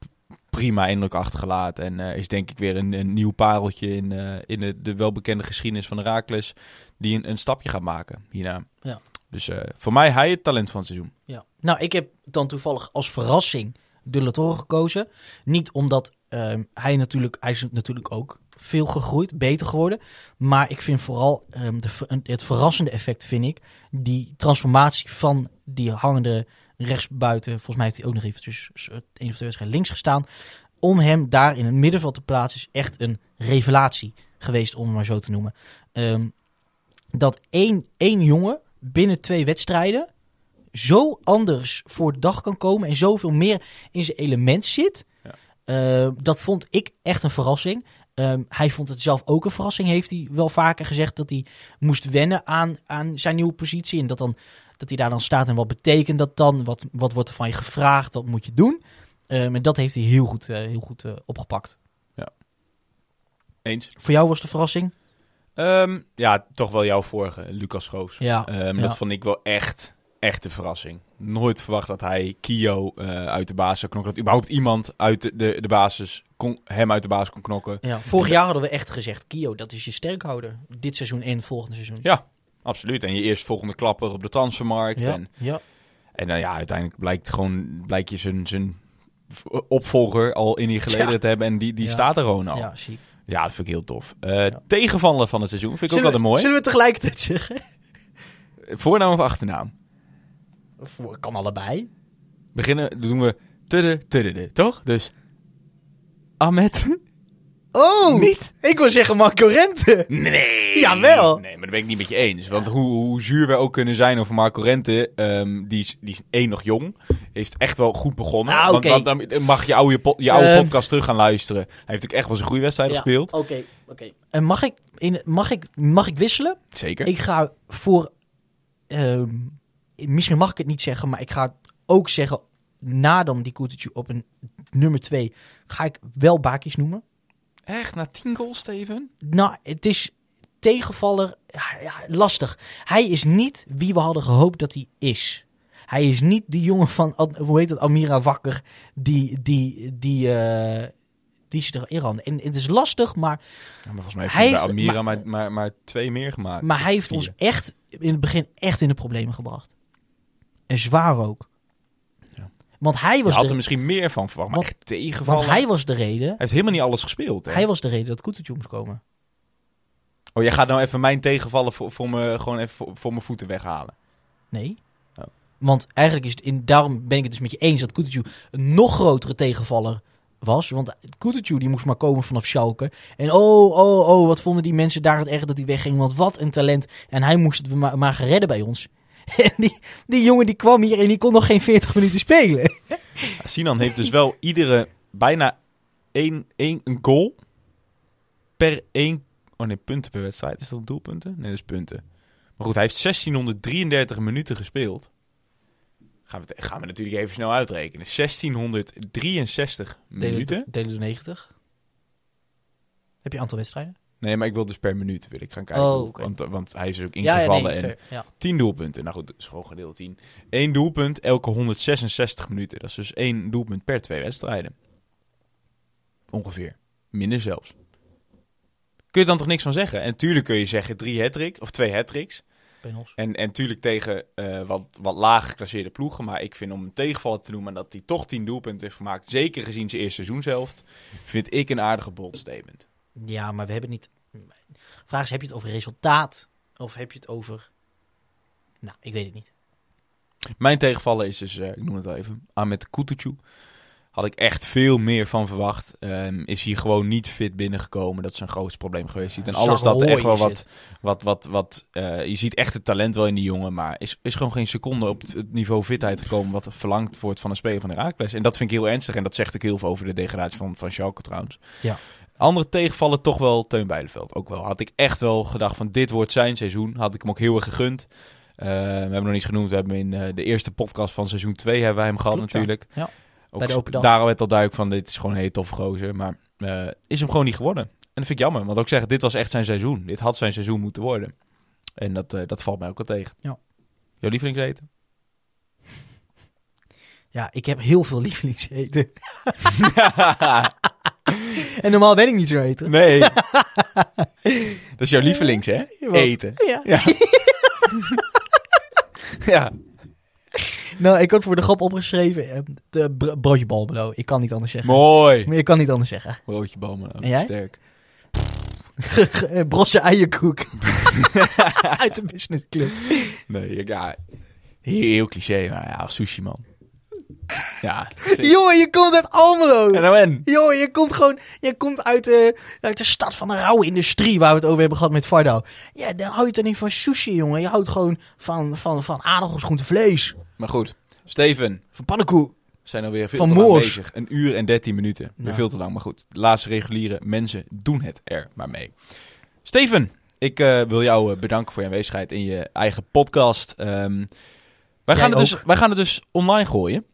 prima indruk achtergelaten. En eh, is denk ik weer een, een nieuw pareltje in, eh, in de, de welbekende geschiedenis van Herakles. Die een, een stapje gaat maken hierna. Ja. Dus eh, voor mij hij het talent van het seizoen. Ja. Nou, ik heb dan toevallig als verrassing de La Torre gekozen. Niet omdat ehm, hij natuurlijk, hij is natuurlijk ook veel gegroeid, beter geworden. Maar ik vind vooral ehm, de, het verrassende effect, vind ik, die transformatie van die hangende rechtsbuiten. Volgens mij heeft hij ook nog even dus, één of twee wedstrijden links gestaan. om hem daar in het middenveld te plaatsen is echt een revelatie geweest, om het maar zo te noemen. Ehm, dat één, één jongen binnen twee wedstrijden zo anders voor de dag kan komen en zoveel meer in zijn element zit. Ja. Eh, dat vond ik echt een verrassing. Ehm, hij vond het zelf ook een verrassing, heeft hij wel vaker gezegd dat hij moest wennen aan, aan zijn nieuwe positie. En dat, dan, dat hij daar dan staat en wat betekent dat dan? Wat, wat wordt er van je gevraagd? Wat moet je doen? Ehm, en dat heeft hij heel goed, eh, heel goed eh, opgepakt. Eens. Voor jou was de verrassing? Ehm, ja, toch wel jouw vorige, Lucas Schoos. Ja. Ehm, ja. Dat vond ik wel echt, echt een verrassing. Nooit verwacht dat hij Kio eh, uit de basis zou knokken. Dat überhaupt iemand uit de, de, de basis kon, hem uit de basis kon knokken. Ja, vorig jaar hadden we echt gezegd, Kio, dat is je sterkhouder. Dit seizoen en volgende seizoen. Ja, absoluut. En je eerst volgende klapper op de transfermarkt. ja. En, ja. en dan ja, uiteindelijk blijkt gewoon blijkt je zijn, zijn opvolger al in die geleden Ja. te hebben. En die, die Ja. staat er gewoon al. Ja. ja, ziek. dat vind ik heel tof. Eh Tegenvallen van het seizoen vind ik ook Zullen, wel mooi. zullen we tegelijkertijd zeggen? Voornaam of achternaam? Voor, kan allebei. Beginnen, doen we tudde, tudde, toch? Dus Ahmed. Oh! Niet? Ik wil zeggen Marco Rente. Nee. Jawel. Nee, maar dat ben ik niet met je eens. Want hoe, hoe zuur wij ook kunnen zijn over Marco Rente, ehm, die, is, die is één nog jong. Heeft echt wel goed begonnen. Ah, want, dan mag je oude, je oude Ehm. podcast terug gaan luisteren. Hij heeft ook echt wel zijn goede wedstrijd Ja, gespeeld. Oké, oké. En mag ik, in, mag, ik, mag ik wisselen? Zeker. Ik ga voor... ehm, misschien mag ik het niet zeggen, maar ik ga ook zeggen... Na dan die Kutucu op een nummer 2 ga ik wel Bakis noemen. Echt, na tien goals, Steven? Nou, het is tegenvaller ja, lastig. Hij is niet wie we hadden gehoopt dat hij is. Hij is niet die jongen van, hoe heet het, Amira Wakker, die, die, die, eh, die ze erin. En het is lastig, maar, Ja, maar volgens mij heeft Hij bij Almira maar- maar, maar, maar twee meer gemaakt. maar hij heeft Vier. ons echt in het begin echt in de problemen gebracht. En zwaar ook. Want hij Je was, had er misschien meer van verwacht, maar Want- echt tegenvallen. want hij was de reden. Hij heeft helemaal niet alles gespeeld. Hè? Hij was de reden dat Kutucu moest komen. Oh, jij gaat nou even mijn tegenvallen voor, voor me, gewoon even voor, voor mijn voeten weghalen. Nee. Oh. Want eigenlijk is het in, daarom ben ik het dus met je eens dat Kutucu een nog grotere tegenvaller was. Want Kutucu die moest maar komen vanaf Schalke. En oh, oh, oh, wat vonden die mensen daar het erg dat hij wegging. Want wat een talent. En hij moest het maar, maar gaan redden bij ons. (laughs) En die, die jongen die kwam hier en die kon nog geen 40 minuten spelen. (laughs) Sinan heeft dus wel iedere, bijna één, één een goal per één, oh nee, punten per wedstrijd. Is dat doelpunten? Nee, dat is punten. Maar goed, hij heeft 1633 minuten gespeeld. Gaan we, gaan we natuurlijk even snel uitrekenen. 1663 minuten. Delen door 90. Heb je aantal wedstrijden? Nee, maar ik wil dus per minuut wil ik gaan kijken. Oh, want, want hij is ook Ja, ja, ingevallen nee, en fair, ja. 10 doelpunten. Nou goed, dat is gewoon gedeeld 10. Eén doelpunt elke 166 minuten. Dat is dus één doelpunt per twee wedstrijden. Ongeveer. Minder zelfs. Kun je dan toch niks van zeggen? En tuurlijk kun je zeggen drie hat of twee hat. En, en tuurlijk tegen eh, wat, wat lager geclasseerde ploegen. Maar ik vind om een tegenvaller te noemen dat hij toch 10 doelpunten heeft gemaakt. Zeker gezien zijn eerste seizoenshelft. Vind ik een aardige bold statement. Ja, maar we hebben niet... Vraag is, heb je het over resultaat? Of heb je het over... Nou, ik weet het niet. Mijn tegenvaller is dus, eh, ik noem het even, Ahmed Kutucu. Had ik echt veel meer van verwacht. Ehm, is hier gewoon niet fit binnengekomen. Dat is zijn grootste probleem geweest. Ziet en alles dat echt wel wat, wat, wat, wat eh, je ziet echt het talent wel in die jongen. Maar is, is gewoon geen seconde op het, niveau fitheid gekomen wat er verlangd wordt van een speler van Herakles. En dat vind ik heel ernstig. En dat zegt ook heel veel over de degradatie van, van Schalke trouwens. Ja. Andere tegenvallen toch wel Teun Bijleveld. Ook wel. Had ik echt wel gedacht van dit wordt zijn seizoen. Had ik hem ook heel erg gegund. Eh, we hebben nog niets genoemd. We hebben in eh, de eerste podcast van seizoen 2 hebben wij hem gehad Klopt, natuurlijk. Ja. Ook Bij de. Daar werd al duidelijk van dit is gewoon een hele toffe gozer. Maar eh, is hem gewoon niet geworden. En dat vind ik jammer. Want ook zeggen, dit was echt zijn seizoen. Dit had zijn seizoen moeten worden. En dat, dat valt mij ook wel tegen. Ja. Jouw lievelingseten? (laughs) Ja, ik heb heel veel lievelingseten. (laughs) (laughs) En normaal ben ik niet zo eten. nee. (laughs) dat is jouw lievelings, hè? Wat? Eten. Ja. Ja. (laughs) ja. Nou, ik had voor de grap opgeschreven... eh, de br- broodje balmelo. Ik kan niet anders zeggen. Mooi. Maar ik kan niet anders zeggen. Broodje. En jij? Sterk. Eh, Brosse eierkoek. Uit de businessclub. Nee, ik- ja. Heel, heel cliché, maar ja, sushi man. Ja. Jongen, je komt uit Almelo. En nou en? Jongen, je komt gewoon je komt uit, de uit de stad van de rauwe industrie waar we het over hebben gehad met Vardo. Ja, dan hou je toch niet van sushi, jongen. Je houdt gewoon van, van, van aardappels, groente, vlees. Maar goed. Steven, Van pannenkoek. we zijn alweer veel Van te lang Moors. bezig. Een uur en dertien minuten. Weer Ja. veel te lang, maar goed. De laatste reguliere mensen doen het er maar mee. Steven, ik eh, wil jou eh, bedanken voor je aanwezigheid in je eigen podcast. Ehm, wij, gaan het dus, wij gaan het dus online gooien.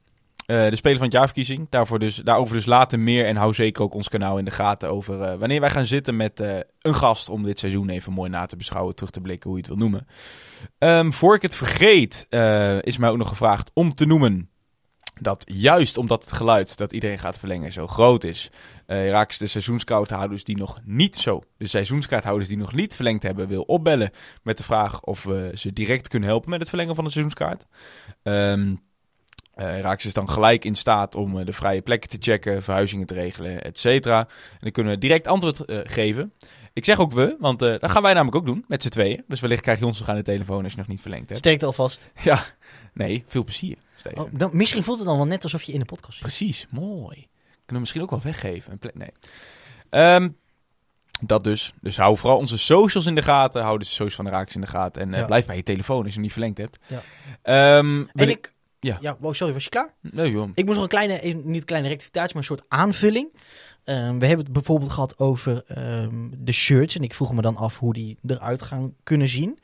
Eh, de Speler van het Jaarverkiezing. Daarvoor dus, daarover dus later meer. En hou zeker ook ons kanaal in de gaten over eh, wanneer wij gaan zitten met eh, een gast. Om dit seizoen even mooi na te beschouwen, terug te blikken, hoe je het wil noemen. Ehm, voor ik het vergeet, is mij ook nog gevraagd om te noemen dat juist omdat het geluid dat iedereen gaat verlengen zo groot is, eh raak de seizoenskaarthouders die nog niet zo, de seizoenskaarthouders die nog niet verlengd hebben, wil opbellen met de vraag of we ze direct kunnen helpen met het verlengen van de seizoenskaart. Ehm eh raak is dan gelijk in staat om eh, de vrije plekken te checken, verhuizingen te regelen, et cetera. En dan kunnen we direct antwoord eh, geven. Ik zeg ook we, want dat gaan wij namelijk ook doen met z'n tweeën. Dus wellicht krijg je ons nog aan de telefoon als je nog niet verlengd hebt. Sterkte alvast. (laughs) Ja, nee, veel plezier, Steven. Oh, dan, misschien voelt het dan wel net alsof je in de podcast zit. Precies, mooi. Kunnen we misschien ook wel weggeven. Een nee. Ehm, dat dus. Dus hou vooral onze socials in de gaten. Hou de socials van de Raaks in de gaten. En Ja. blijf bij je telefoon als je hem niet verlengd hebt. Ja. Ehm, En ik... Ja. ja wow, sorry, was je klaar? Nee joh. Ik moest nog een kleine, niet een kleine rectificatie, maar een soort aanvulling. Ehm, we hebben het bijvoorbeeld gehad over ehm, de shirts. En ik vroeg me dan af hoe die eruit gaan kunnen zien.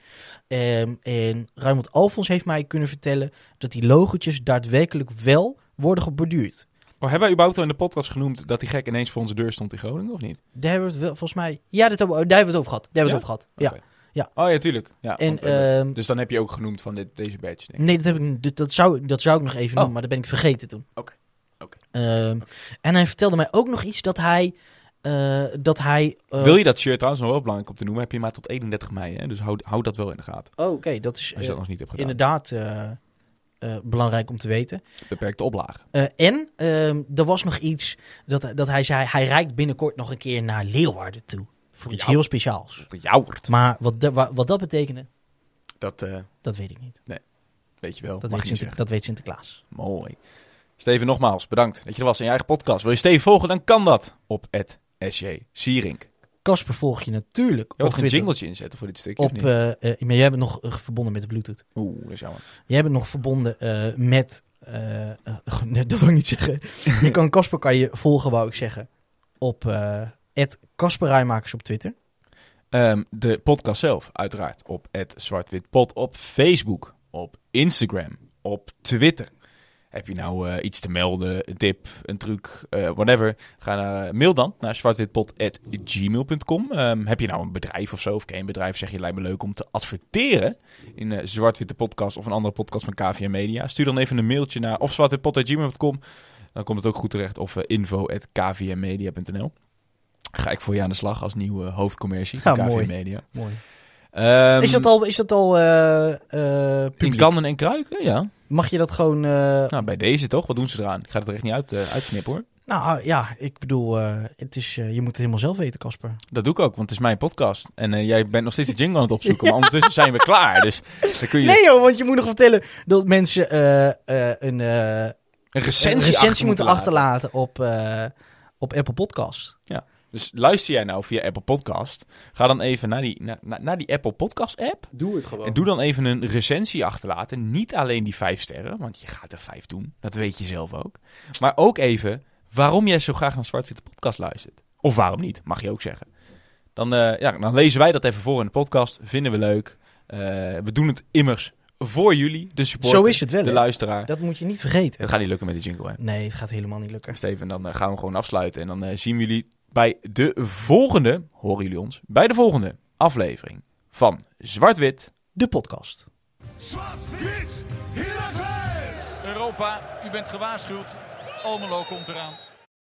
Ehm, en Ruimond Alfons heeft mij kunnen vertellen dat die logotjes daadwerkelijk wel worden geborduurd. Oh, hebben wij überhaupt al in de podcast genoemd dat die gek ineens voor onze deur stond in Groningen, of niet? Daar hebben we het wel, volgens mij... Ja, dat hebben we, daar hebben we het over gehad. Daar hebben we Ja? het over gehad. Ja. Oké. Ja. Oh ja, tuurlijk. Ja, En, want, eh, ehm, dus dan heb je ook genoemd van dit, deze badge, denk ik. Nee, dat, heb ik, dat, dat, zou, dat zou ik nog even Oh. noemen, maar dat ben ik vergeten toen. Oké. Oké. Ehm, En hij vertelde mij ook nog iets dat hij... eh, dat hij eh, Wil je dat shirt trouwens nog wel belangrijk om te noemen? Heb je maar tot 31 mei, hè? Dus houd, houd dat wel in de gaten. Oh, oké, dat is Als je dat nog niet hebt gedaan. inderdaad belangrijk om te weten. Beperkte oplagen. En ehm, er was nog iets dat, dat hij zei, hij rijdt binnenkort nog een keer naar Leeuwarden toe. Voor iets heel speciaals. Maar wat, wa- wat dat betekende, Dat eh, dat weet ik niet. weet je wel. Dat, weet, Sinter- dat Sinterklaas. Mooi. Steven, nogmaals bedankt dat je er was in je eigen podcast. Wil je Steven volgen, dan kan dat op SJ Sierink. Casper volg je natuurlijk Je een jingletje inzetten voor dit stukje. of Op, niet? eh, maar jij bent nog verbonden met de Bluetooth. Oeh, dat is jammer. Jij bent nog verbonden met... nee, (laughs) dat wil ik niet zeggen. (laughs) je kan Casper kan je volgen, wou ik zeggen. Op het Casper Rijmakers op Twitter. Ehm, de podcast zelf, uiteraard. Op Zwartwitpot. Op Facebook. Op Instagram. Op Twitter. Heb je nou eh, iets te melden, een tip, een truc, eh, whatever. Ga naar, eh, mail dan naar zwartwitpot.gmail.com. Ehm, heb je nou een bedrijf of zo, of ken je een bedrijf, zeg je lijkt me leuk om te adverteren in eh Zwartwitte Podcast of een andere podcast van KVM Media. Stuur dan even een mailtje naar of zwartwitpot.gmail.com. Dan komt het ook goed terecht of uh, info.kvmmedia.nl. Ga ik voor je aan de slag als nieuwe hoofdcommercie van Ja, KVM mooi. Media. Mooi. Ehm, is dat al, is dat al eh, eh, in kannen en kruiken? Ja. Mag je dat gewoon... eh, Nou, bij deze toch? Wat doen ze eraan? Ik ga het er echt niet uit, uitsnippen hoor. nou ja, ik bedoel, het is, je moet het helemaal zelf weten, Casper. Dat doe ik ook, want het is mijn podcast. En jij bent nog steeds de jingle aan het opzoeken, maar ondertussen zijn we klaar. Dus dan kun je Nee joh, want je moet nog vertellen dat mensen een, een recensie, recensie achter moeten laten. achterlaten op, op Apple Podcast. Dus luister jij nou via Apple Podcast, ga dan even naar die, naar, die Apple Podcast app. Doe het gewoon. En doe dan even een recensie achterlaten. Niet alleen die vijf sterren, want je gaat er vijf doen. Dat weet je zelf ook. Maar ook even waarom jij zo graag naar Zwart-Witte Podcast luistert. Of waarom niet, mag je ook zeggen. Dan, eh, ja, dan lezen wij dat even voor in de podcast. Vinden we leuk. Eh, we doen het immers voor jullie, de supporter, Zo is het wel, de luisteraar. Dat moet je niet vergeten. Het gaat niet lukken met de jingle, hè. Nee, het gaat helemaal niet lukken. Steven, dan eh, gaan we gewoon afsluiten. En dan zien we jullie bij de volgende, horen jullie ons, bij de volgende aflevering van Zwart-Wit. De podcast. Zwart-wit! Europa, u bent gewaarschuwd. Almelo komt eraan.